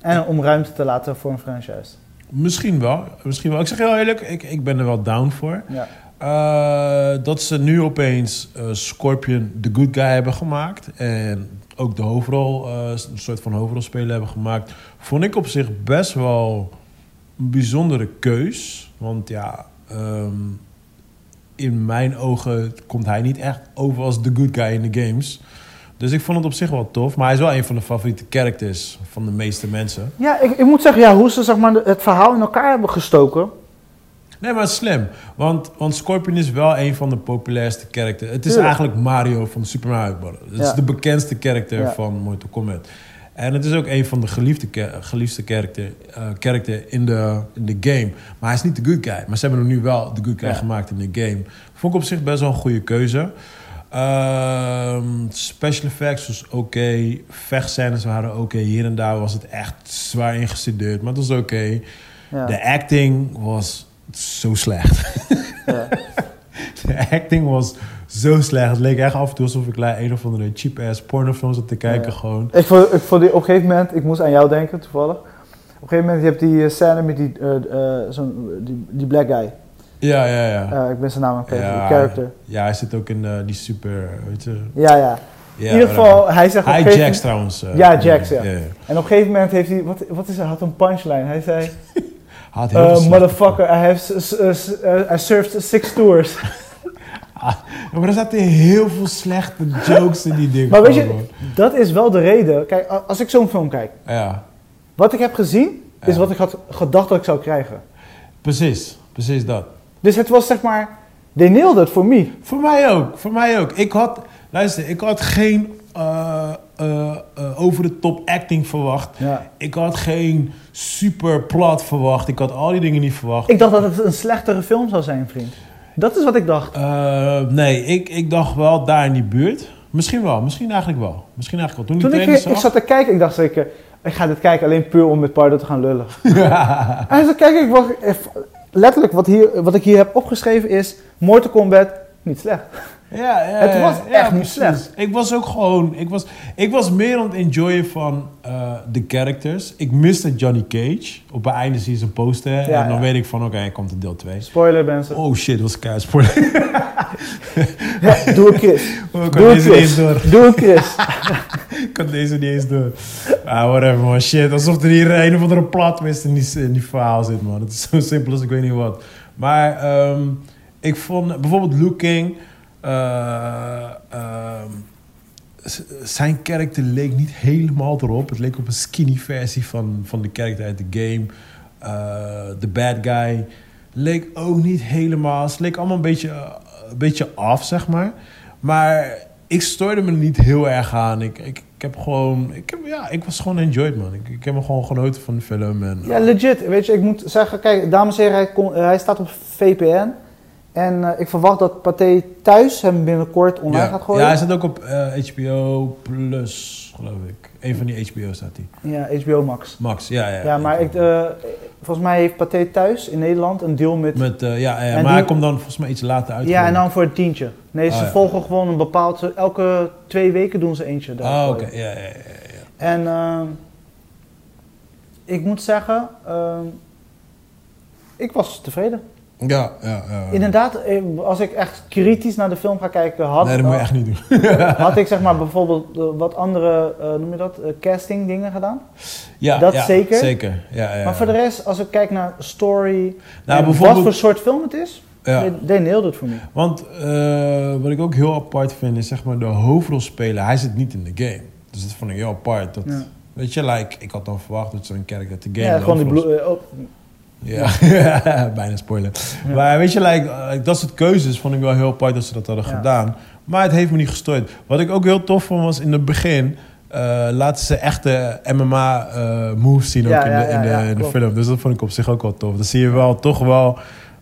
En om ruimte te laten voor een franchise. misschien wel. Misschien wel. Ik zeg heel eerlijk, ik, ik ben er wel down voor. Ja. Eh, dat ze nu opeens eh, Scorpion de good guy hebben gemaakt. En ook de hoofdrol, eh, een soort van hoofdrolspeler hebben gemaakt. Vond ik op zich best wel een bijzondere keus. Want ja, ehm, in mijn ogen komt hij niet echt over als de good guy in de games. Dus ik vond het op zich wel tof. Maar hij is wel een van de favoriete characters van de meeste mensen. Ja, ik, ik moet zeggen, ja, hoe ze zeg maar, het verhaal in elkaar hebben gestoken. Nee, maar het is slim. Want, want Scorpion is wel een van de populairste characters. Het is Tuurlijk. eigenlijk Mario van Super Mario Bros. Het is de bekendste character Ja. van Mortal Kombat. En het is ook een van de geliefde, character, eh, character in, de, in de game. Maar hij is niet de good guy. Maar ze hebben hem nu wel de good guy Ja. gemaakt in de game. Vond ik op zich best wel een goede keuze. Ehm, special effects was oké. Vechtscènes waren oké. Hier en daar was het echt zwaar ingestudeerd. Maar het was oké. De acting was zo slecht. Ja. [laughs] De acting was zo slecht. Het leek echt af en toe alsof ik like, een of andere cheap-ass pornofilm zat te kijken. Ja. Gewoon. Ik vond, ik vond die, op een gegeven moment, ik moest aan jou denken toevallig. Op een gegeven moment, je hebt die eh, scène met die, eh, eh, zo'n, die, die black guy. Ja, ja, ja. Ik ben zijn naam het vergeten, ja, character. Ja, hij zit ook in die super... Weet je, Ja, ja. in ieder geval, hij zegt Hij Jax moment... trouwens. Ja, Jax, ja. ja. En op een gegeven moment heeft hij, wat, wat is er, had een punchline. Hij zei, [laughs] Had heel uh, slechte- motherfucker, I have, uh, I served six tours. [laughs] Ja, maar er zaten heel veel slechte jokes in die dingen. maar weet je, dat is wel de reden. Kijk, als ik zo'n film kijk, Ja, wat ik heb gezien, is Ja. wat ik had gedacht dat ik zou krijgen. precies. Precies dat. Dus het was zeg maar, they nailed it for me. Voor mij ook, voor mij ook. Ik had, luister, ik had geen eh, eh, eh, over de top acting verwacht. Ja. Ik had geen super plot verwacht. Ik had al die dingen niet verwacht. Ik dacht dat het een slechtere film zou zijn, vriend. Dat is wat ik dacht. Eh, nee, ik, ik dacht wel daar in die buurt. Misschien wel, misschien eigenlijk wel. Misschien eigenlijk wel. Toen, Toen ik, trailer ik zat te kijken, ik dacht zeker, ik ga dit kijken alleen puur om met Pardo te gaan lullen. [laughs] En zo kijk ik, wat, letterlijk wat, hier, wat ik hier heb opgeschreven is, Mortal Kombat, niet slecht. Ja, ja, Het was ja, echt niet slecht. Ik was ook gewoon... Ik was, ik was meer aan het enjoyen van eh, de characters. Ik miste Johnny Cage. Op het einde zie je zijn poster. Ja, en dan weet ik van, oké, hij komt in deel 2. Spoiler mensen. Oh shit, dat was keihard spoiler. [laughs] Doe het Chris. [laughs] Oh, ik Doe het deze niet eens door. Doe het Chris. [laughs] Ik had deze niet eens door. Ah, whatever man. Shit, alsof er hier een of andere plot twist in die, in die verhaal zit man. Het is zo simpel als ik weet niet wat. Maar ehm, ik vond bijvoorbeeld Luke King... eh, ehm, zijn karakter leek niet helemaal erop. Het leek op een skinny versie van, van de karakter uit de game. Eh, De bad guy leek ook niet helemaal. Het leek allemaal een beetje, eh, een beetje af, zeg maar. Maar ik stoorde me niet heel erg aan. Ik, ik, heb gewoon... Ik, heb, ja, ik was gewoon enjoyed, man. Ik, ik heb me gewoon genoten van de film. En, Ja, legit. Weet je, ik moet zeggen, kijk, dames en heren, hij, kon- hij staat op VPN. En eh, ik verwacht dat Pathé thuis hem binnenkort online ja. gaat gooien. Ja, hij staat ook op eh, HBO Plus, geloof ik. Een van die HBO staat hij. Ja, HBO Max. Max, ja, ja. Ja, maar ik, eh, volgens mij heeft Pathé thuis in Nederland een deal met... Met, ja, maar die- hij komt dan volgens mij iets later uit. ja, en dan voor een tientje. Nee, ze Oh, volgen gewoon een bepaald... Elke twee weken doen ze eentje. Oh, daarvoor. oké. Ja, ja, ja, ja. En ik moet zeggen, ehm, ik was tevreden. Ja, ja, ja. Inderdaad, eh, als ik echt kritisch naar de film ga kijken, had, nee, dat moet je echt niet doen. [laughs] had ik zeg maar bijvoorbeeld eh, wat andere, eh, noem je dat, casting dingen gedaan. Ja, Dat ja, zeker. Zeker, ja, ja. Maar voor de rest, als ik kijk naar story, Nou, wat voor soort film het is, Ja. they, nailed it voor me. Want wat ik ook heel apart vind, is zeg maar de hoofdrolspeler. Hij zit niet in de game. Dus dat vond ik heel apart. Dat. Weet je, like, ik had dan verwacht dat zo'n character uit de game... Ja, gewoon die eh, Ja, [laughs] bijna spoiler. Ja. Maar weet je, like, eh, dat soort keuzes vond ik wel heel apart dat ze dat hadden Ja. gedaan. Maar het heeft me niet gestoord. Wat ik ook heel tof vond was in het begin... eh, laten ze echte MMA-moves zien ook Ja, in, de, in, de, in film. Dus dat vond ik op zich ook wel tof. Dan zie je wel toch wel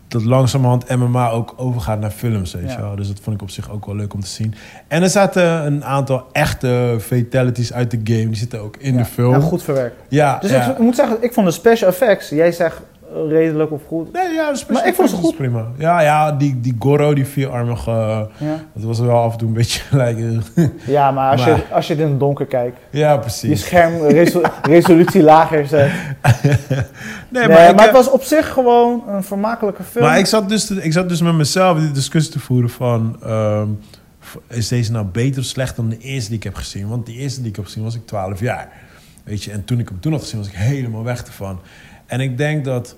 dat langzamerhand MMA ook overgaat naar films, weet je wel. Dus dat vond ik op zich ook wel leuk om te zien. En er zaten een aantal echte fatalities uit de game. Die zitten ook in de film. Goed verwerkt. Ja, Dus ik, moet zeggen, ik vond de special effects, jij zegt eh, redelijk of goed. Nee, ja, de Maar ik vond ze goed. prima. Ja, ja die, die Goro, die vierarmige... Ja, Dat was wel af en toe een beetje [laughs] gelijk. ja maar, als, Maar- Je, als je het in het donker kijkt, ja, je precies. schermresolutie [laughs] lager zet. Nee, Nee, maar, maar, ik, het heb- was op zich gewoon een vermakelijke film. maar ik, zat dus te- ik zat dus met mezelf die discussie te voeren van... ehm, is deze nou beter of slechter dan de eerste die ik heb gezien? Want die eerste die ik heb gezien was ik 12 jaar. Weet je, en toen ik hem toen had gezien was ik helemaal weg ervan. En ik denk dat...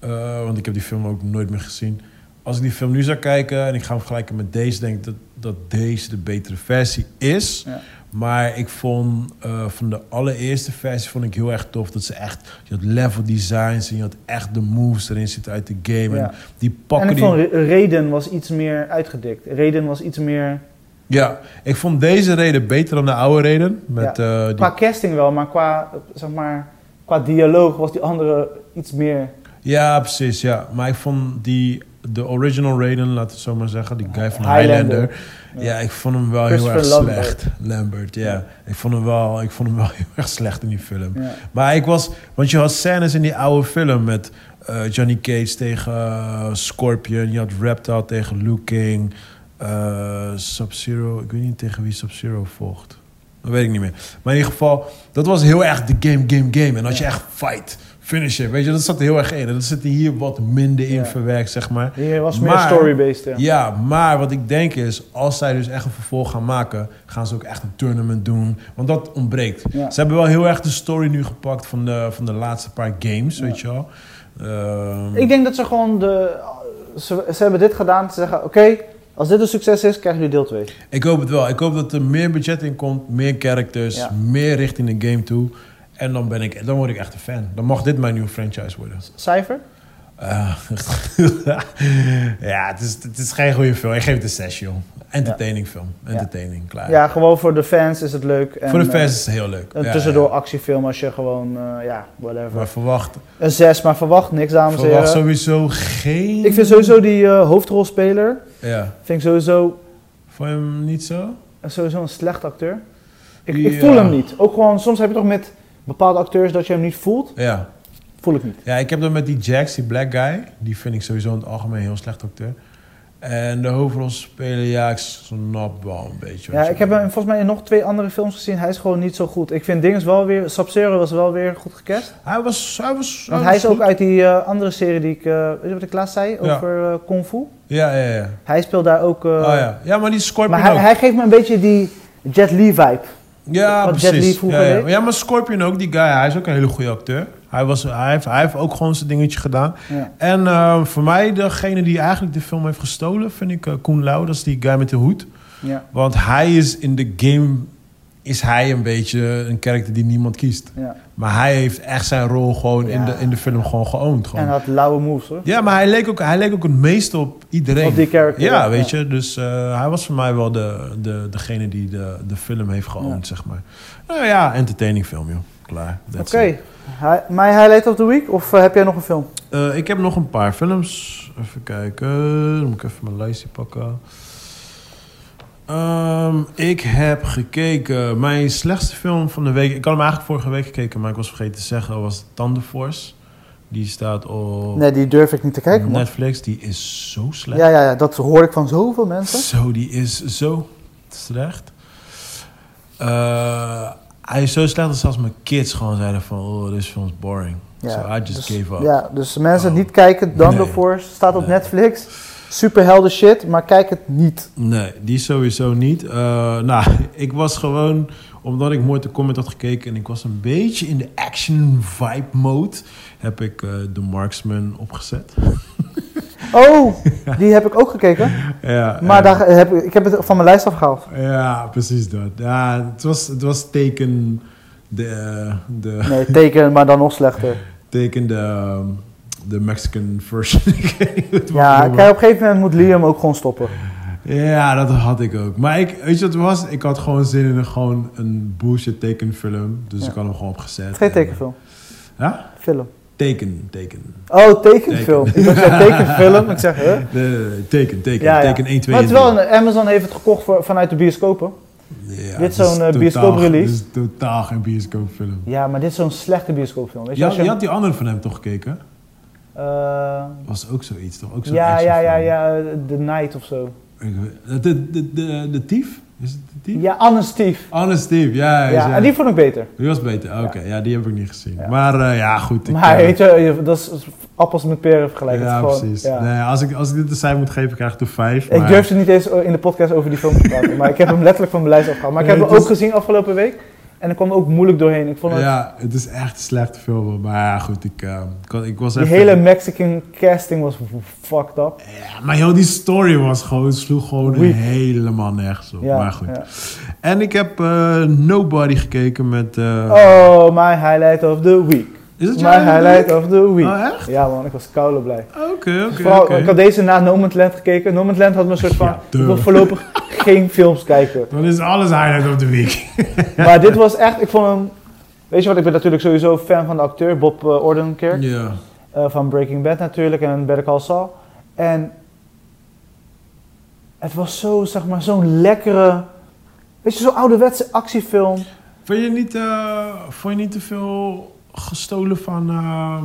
eh, want ik heb die film ook nooit meer gezien. Als ik die film nu zou kijken en ik ga hem vergelijken met deze... denk ik dat, dat deze de betere versie is... Ja. Maar ik vond eh, van de allereerste versie vond ik heel erg tof dat ze echt je had level designs en je had echt de moves erin zitten uit de game Ja. en die en pakken ik die vond Raiden was iets meer uitgedikt. Raiden was iets meer... ja ik vond deze reden beter dan de oude reden met eh, die Qua casting wel, maar qua, zeg maar, qua dialoog was die andere iets meer... ja precies ja maar ik vond die de original Raiden laten we het zo maar zeggen die guy van Highlander. Highlander, ja. ik vond hem wel heel erg Lambert. slecht Lambert ja. Ja. ik vond hem wel ik vond hem wel [laughs] heel erg slecht in die film Ja. Maar ik was, want je had scènes in die oude film met eh, Johnny Cage tegen eh, Scorpion, je had Reptile tegen Liu Kang, eh, Sub-Zero, ik weet niet tegen wie Sub-Zero vocht. Dat weet ik niet meer. Maar in ieder geval, dat was heel erg de game, game, game. En dat je echt fight, finisher, weet je, dat zat er heel erg in. En dat zit er hier wat minder in Ja. verwerkt, zeg maar. Hier was meer story-based, ja. Ja, maar wat ik denk is, als zij dus echt een vervolg gaan maken, gaan ze ook echt een tournament doen. Want dat ontbreekt. Ja. Ze hebben wel heel erg de story nu gepakt van de, van de laatste paar games, weet je wel. Ehm, Ik denk dat ze gewoon de... Ze, ze hebben dit gedaan, ze zeggen, oké, als dit een succes is, krijgen jullie deel 2. ik hoop het wel. Ik hoop dat er meer budget in komt, meer characters, meer richting de game toe. En dan, ben ik, dan word ik echt een fan. Dan mag dit mijn nieuwe franchise worden. Cijfer? Eh, [laughs] ja, het is, het is geen goede film. Ik geef het een 6, joh. Entertaining film. Entertaining, klaar. Ja, gewoon voor de fans is het leuk. En, Voor de eh, fans is het heel leuk. Een Ja, tussendoor ja. actiefilm als je gewoon, eh, ja, whatever. Maar verwacht, Een 6, maar verwacht niks, dames en verwacht heren. sowieso geen... Ik vind sowieso die eh, hoofdrolspeler, Ja. vind ik sowieso, Vond je hem niet zo? sowieso een slecht acteur. Ik, Ja. ik voel hem niet. Ook gewoon, soms heb je toch met bepaalde acteurs dat je hem niet voelt. Ja. Voel ik niet. Ja, ik heb dat met die Jax, die black guy. Die vind ik sowieso in het algemeen een heel slecht acteur. En de hoofdrolspeler, ja, ik snap wel een beetje. Ja, ik heb hem volgens mij in nog twee andere films gezien. Hij is gewoon niet zo goed. Ik vind Dinges wel weer, Sub-Zero was wel weer goed gecast. Hij was... Hij was Want hij is ook uit die eh, andere serie die ik, eh, weet je wat ik laatst zei? Ja. Over eh, Kung Fu. Ja, ja, ja. Hij speelt daar ook... oh ja. Ja, maar die Scorpion Maar hij, hij geeft me een beetje die Jet Li vibe. Ja, wat precies. ja, ja. maar Scorpion ook, die guy. Hij is ook een hele goede acteur. Hij, was, hij, heeft, hij heeft ook gewoon zijn dingetje gedaan. Ja. En eh, voor mij, degene die eigenlijk de film heeft gestolen, vind ik eh, Koen Lau. Dat is die guy met de hoed. Ja, Want hij is in de game... Is hij een beetje een karakter die niemand kiest. ja. Maar hij heeft echt zijn rol gewoon in, de, in de film gewoon geowned. Gewoon. En had lauwe moves hoor. Ja, maar hij leek, ook, hij leek ook het meeste op iedereen. Op die character, Ja, ja. weet je. Dus eh, hij was voor mij wel de, de, degene die de, de film heeft geowned, Ja. zeg maar. Nou ja, entertaining film, joh. Klaar. Oké. Mijn highlight of the week? Of eh, heb jij nog een film? Eh, ik heb nog een paar films. Even kijken. Dan moet ik even mijn lijstje pakken. Ehm, ik heb gekeken. Mijn slechtste film van de week. Ik had hem eigenlijk vorige week gekeken, maar ik was vergeten te zeggen. Was Thunderforce. Die staat op Nee, die durf ik niet te kijken. man. Netflix. Die is zo slecht. Ja, ja, ja, dat hoor ik van zoveel mensen. Zo, die is zo slecht. Eh, hij is zo slecht dat zelfs mijn kids gewoon zeiden van... Oh, this film is boring. Ja, so I just dus, gave up. Ja, dus mensen Oh. niet kijken. Thunder Nee. Force staat op Nee. Netflix. Superhelden shit, maar kijk het niet. Nee, die sowieso niet. Eh, nou, [laughs] ik was gewoon... Omdat ik Mortal Kombat had gekeken... en ik was een beetje in de action vibe mode... heb ik eh The Marksman opgezet. [laughs] Oh, die heb ik ook gekeken. [laughs] ja, Maar daar heb, ik ik heb het van mijn lijst afgehaald. Ja, precies dat. Ja, het was, het was teken... De, eh, de, Nee, teken, maar dan nog slechter. teken de, ehm, de Mexican version. [laughs] Ja, op een gegeven moment moet Liam ook gewoon stoppen. Ja, dat had ik ook. Maar ik, weet je wat het was? Ik had gewoon zin in een, gewoon een bullshit tekenfilm. Dus Ja. ik had hem gewoon opgezet. Geen En- tekenfilm. Ja? Film. Teken, teken. Oh, tekenfilm. Ik zei tekenfilm. Ik zeg, huh? Nee, nee, nee, teken, teken. Ja, ja. Teken 1, 2 Maar het is wel, 3. een- Amazon heeft het gekocht voor, vanuit de bioscopen. Ja, dit is zo'n, eh, totaal- bioscooprelease. Dit is totaal geen bioscoopfilm. Ja, maar dit is zo'n slechte bioscoopfilm. Weet je, je had die andere van hem toch gekeken? Eh, Was ook zoiets, toch? Ook zo'n ja, ja, ja, ja, The Night of zo. De, de, de, de Thief? Is het de Thief? Ja, Anne Steve. Honest Thief, ja. Ja, ja. en die vond ik beter. Die was beter, oké. Ja. die heb ik niet gezien. Maar eh, ja, goed. Maar eh, weet je, dat is appels met peren vergelijken. Ja, precies. Nee, als, ik, als ik dit een cijfer moet geven, krijg ik er vijf. Ik durfde niet eens in de podcast over die film te praten. maar ik heb hem letterlijk van mijn lijst afgehaald. Maar ik heb hem ook gezien afgelopen week. En ik kwam er ook moeilijk doorheen. Ik vond het, Ja, het is echt een slechte film. Maar ja, goed, ik, ik, was- ik was die even... hele Mexican casting was fucked up. Ja, maar joh, die story was gewoon, sloeg gewoon helemaal nergens op. Ja, maar goed. ja. En ik heb eh, Nobody gekeken met... eh, Oh, my highlight of the week. Is het jouw highlight of the week. Oh, echt? Ja man, ik was koude blij. Oké, oké. Ik had deze na No Man's Land gekeken. No Man's Land had me een soort van... Ja, ik wil voorlopig [laughs] geen films kijken. Dan is alles highlight of the week. [laughs] Maar dit was echt... Ik vond hem... Weet je wat, ik ben natuurlijk sowieso fan van de acteur Bob uh, Odenkirk. ja. eh, van Breaking Bad natuurlijk en Better Call Saul. En het was zo, zeg maar, zo'n lekkere... Weet je, zo'n ouderwetse actiefilm. Vond je niet, eh, vond je niet te veel gestolen van... eh,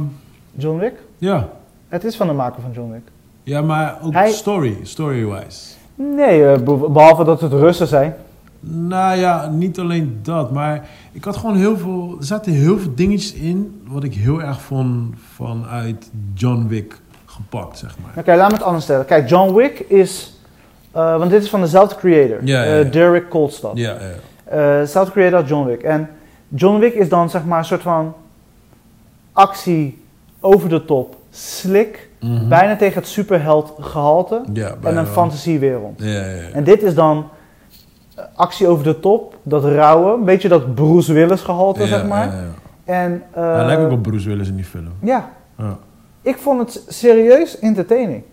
John Wick? ja. Het is van de maker van John Wick. ja, maar ook Hij- story, story-wise. Nee, eh, be- behalve dat het Russen zijn. Nou ja, niet alleen dat, maar ik had gewoon heel veel... Er zaten heel veel dingetjes in wat ik heel erg vond vanuit John Wick gepakt, zeg maar. Oké, laat me het anders stellen. Kijk, John Wick is... eh, want dit is van dezelfde creator. Ja, ja, eh, ja. Derek Kolstad. Ja, ja. Dezelfde creator als John Wick. En John Wick is dan, zeg maar, een soort van... Actie over de top. Slick. Mhm. Bijna tegen het superheld gehalte. Ja, En een fantasiewereld. Ja, ja, ja. En dit is dan eh, actie over de top, dat rauwe, een beetje dat Bruce Willis gehalte, zeg maar. ja, ja. En eh, Hij lijkt ook op Bruce Willis in die film. ja, Ja. ik vond het serieus entertaining.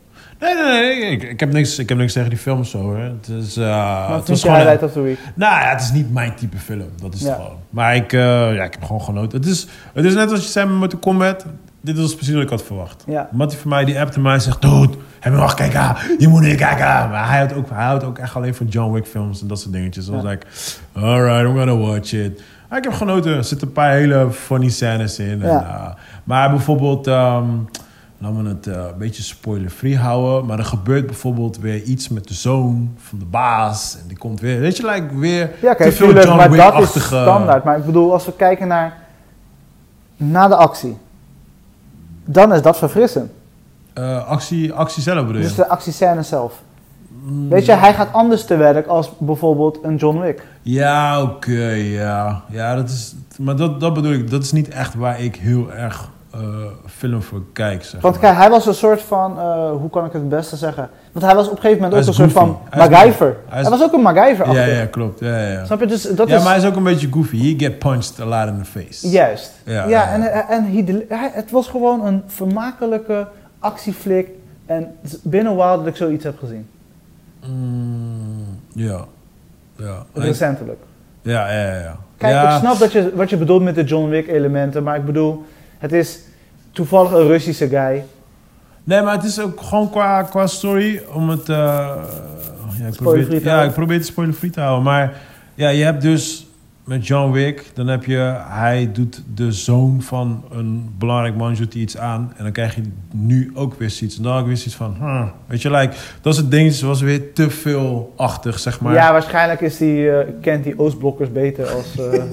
Nee, nee, nee. Ik, ik, heb niks, ik heb niks tegen die film zo hoor. Het is, Wat het was gewoon een- highlight of the week? Nou ja, het is niet mijn type film. Dat is Ja. het gewoon. Maar ik, eh, ja, ik heb gewoon genoten. Het is, het is net als je zei met Mortal Kombat. Dit was precies wat ik had verwacht. Ja. Mattie van mij die appte mij en zegt... Dude, heb je nog gekeken? Je moet niet kijken. Maar hij houdt ook, hij houdt ook echt alleen van John Wick films en dat soort dingetjes. Dus Ja. was like, alright, I'm gonna watch it. Maar ik heb genoten. Er zitten een paar hele funny scènes in. En, Ja. eh, maar bijvoorbeeld... ehm Laten we het eh, een beetje spoiler-free houden. Maar er gebeurt bijvoorbeeld weer iets met de zoon van de baas. En die komt weer... Weet je, like, weer Ja, te kijk, veel tuurlijk, John maar dat is standaard. Maar ik bedoel, als we kijken naar, naar de actie, dan is dat verfrissend. Eh, actie, actie zelf bedoel je? Dus de actiescène zelf. Mm, Weet je, hij gaat anders te werk als bijvoorbeeld een John Wick. Ja, oké, ja. Ja, dat is... Maar dat, dat bedoel ik. Dat is niet echt waar ik heel erg film voor kijk, zeg Want maar. kijk, hij was een soort van, eh, hoe kan ik het het beste zeggen? Want hij was op een gegeven moment ook een soort van. Hij MacGyver. Hij Hij, is- was ook een MacGyver Ja, achter. ja, klopt. Ja, ja. Snap je? Dus dat ja, is maar hij is ook een beetje goofy. He get punched a lot in the face. juist. Ja, Ja, en, en hij het was gewoon een vermakelijke actieflik. En binnen een while dat ik zoiets heb gezien. Mm, ja. Ja. Recentelijk. ja, ja, ja, ja. Kijk, ja. ik snap dat je, wat je bedoelt met de John Wick elementen. Maar ik bedoel, het is toevallig een Russische guy. Nee, maar het is ook gewoon qua, qua story om het... eh, ja, ik probeer, ja, ik probeer het spoilerfree te houden. Maar ja, je hebt dus met John Wick... Dan heb je... Hij doet de zoon van een belangrijk man doet hij iets aan. En dan krijg je nu ook weer zoiets. En dan ook weer zoiets van... weet je, like, dat soort dingen was weer te veel achtig, zeg maar. Ja, waarschijnlijk is die, eh, kent die Oostblokkers beter als... eh,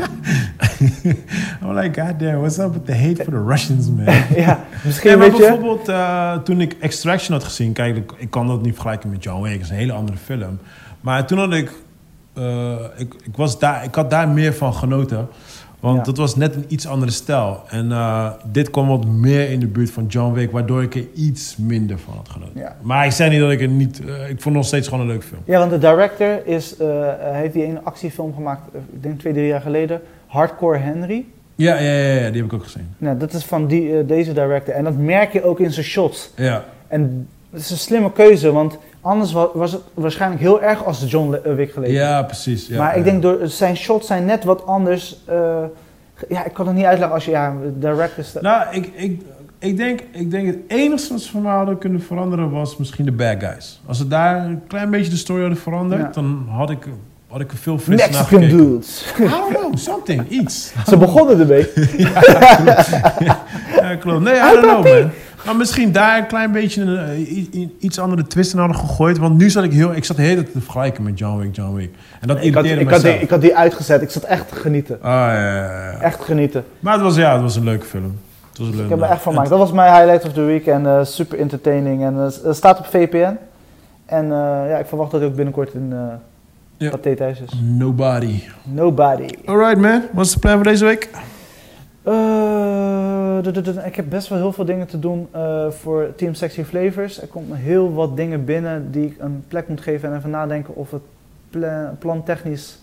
I'm [laughs] like, god damn, what's up with the hate for the Russians, man? [laughs] ja, misschien Nee, maar weet je... bijvoorbeeld eh, toen ik Extraction had gezien, kijk, ik, ik kan dat niet vergelijken met John Wick, het is een hele andere film. Maar toen had ik, eh, ik, ik, was daar, ik had daar meer van genoten, want Ja. dat was net een iets andere stijl. En eh, dit kwam wat meer in de buurt van John Wick, waardoor ik er iets minder van had genoten. Ja. Maar ik zei niet dat ik er niet, eh, ik vond het nog steeds gewoon een leuk film. Ja, want de director is, hij heeft die ene actiefilm gemaakt, ik denk twee, drie jaar geleden. Hardcore Henry. Ja, ja, ja, ja, die heb ik ook gezien. Nou, dat is van die, deze director. En dat merk je ook in zijn shots. Ja, En het is een slimme keuze, want Anders wa- was het waarschijnlijk heel erg als John Le- Wick geleden. Ja, precies. Ja, maar ik ja. denk door zijn shots zijn net wat anders. eh, ja, ik kan het niet uitleggen als je ja, direct is. Nou, ik, ik, ik, denk, ik denk het enigste wat ze van mij hadden kunnen veranderen was misschien de bad guys. Als ze daar een klein beetje de story hadden veranderd, Ja. dan had ik, had ik er veel frisser naar gekeken. dudes. I don't know, something, iets. Ze begonnen ermee. [laughs] Ja, klopt. Nee, I don't know, man. Maar misschien daar een klein beetje een, eh, iets andere twist in hadden gegooid. Want nu zat ik heel... Ik zat de hele tijd te vergelijken met John Wick, John Wick. En dat Ik had, ik, had die, ik had die uitgezet. Ik zat echt te genieten. Ah, ja, ja, ja. Echt genieten. Maar het was, ja, het was een leuke film. Het was een leuke Ik heb er echt van gemaakt. Dat was mijn highlight of the week. En eh, super entertaining. En eh, het staat op VPN. En ja, ik verwacht dat hij ook binnenkort in Ja. Pathé thuis is. Nobody. Nobody. Alright, man. Wat is de plan voor deze week? Eh, ik heb best wel heel veel dingen te doen eh, voor Team Sexy Flavors. Er komt heel wat dingen binnen die ik een plek moet geven en even nadenken of het pla plantechnisch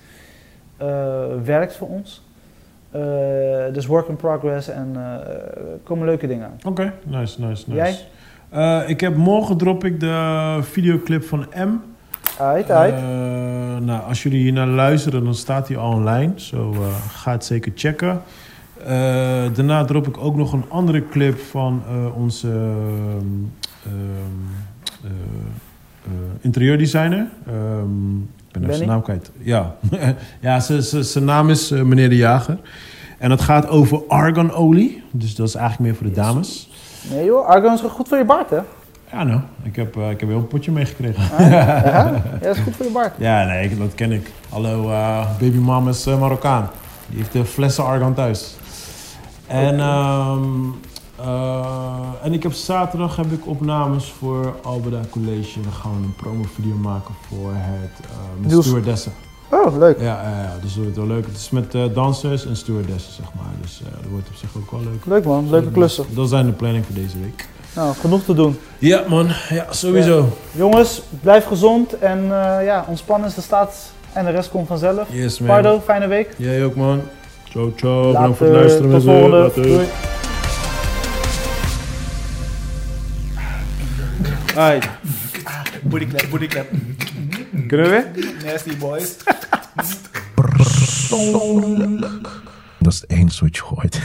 eh, werkt voor ons. Dus work in progress en komen leuke dingen aan. Oké, nice, nice, nice. Jij? Ik heb morgen drop ik de videoclip van M. Uit, uit. Nou, als jullie hier naar luisteren, dan staat hij al online. Zo ga het zeker checken. Eh, daarna drop ik ook nog een andere clip van eh, onze ehm, ehm, eh, interieurdesigner. Ehm, ik ben even zijn Benny? naam kwijt. Ja, [laughs] ja zijn naam is meneer De Jager. En dat gaat over argonolie. Dus dat is eigenlijk meer voor de Yes. dames. Nee joh, argon is goed voor je baard hè? Ja, nou, ik heb, ik heb heel een potje meegekregen. Ah, ja? ja, dat is goed voor je baard. [laughs] Ja, nee, ik- dat ken ik. Hallo, eh baby mom is Marokkaan. Die heeft de flessen argan thuis. En, ehm, eh, en ik heb zaterdag heb ik opnames voor Alberda College. Dan gaan we een promovideo maken voor het uh, met stewardessen. Oh, leuk. Ja, ja, ja, dus dat wordt wel leuk. Het is met eh, dansers en stewardessen, zeg maar. Dus dat wordt op zich ook wel leuk. Leuk man, leuke klussen. Dat zijn de planning voor deze week. Nou, genoeg te doen. Ja, man. Ja, sowieso. Jongens, blijf gezond en ja, ontspannen is de staat en de rest komt vanzelf. Yes, man. Pardo, fijne week. Jij ook, man. Ciao, ciao. Later, Bedankt voor het luisteren, tot volgende. Later. Doei. Alright. Booty clap, booty clap. Kunnen we? Nasty boys. Dat is het enige wat je gooit.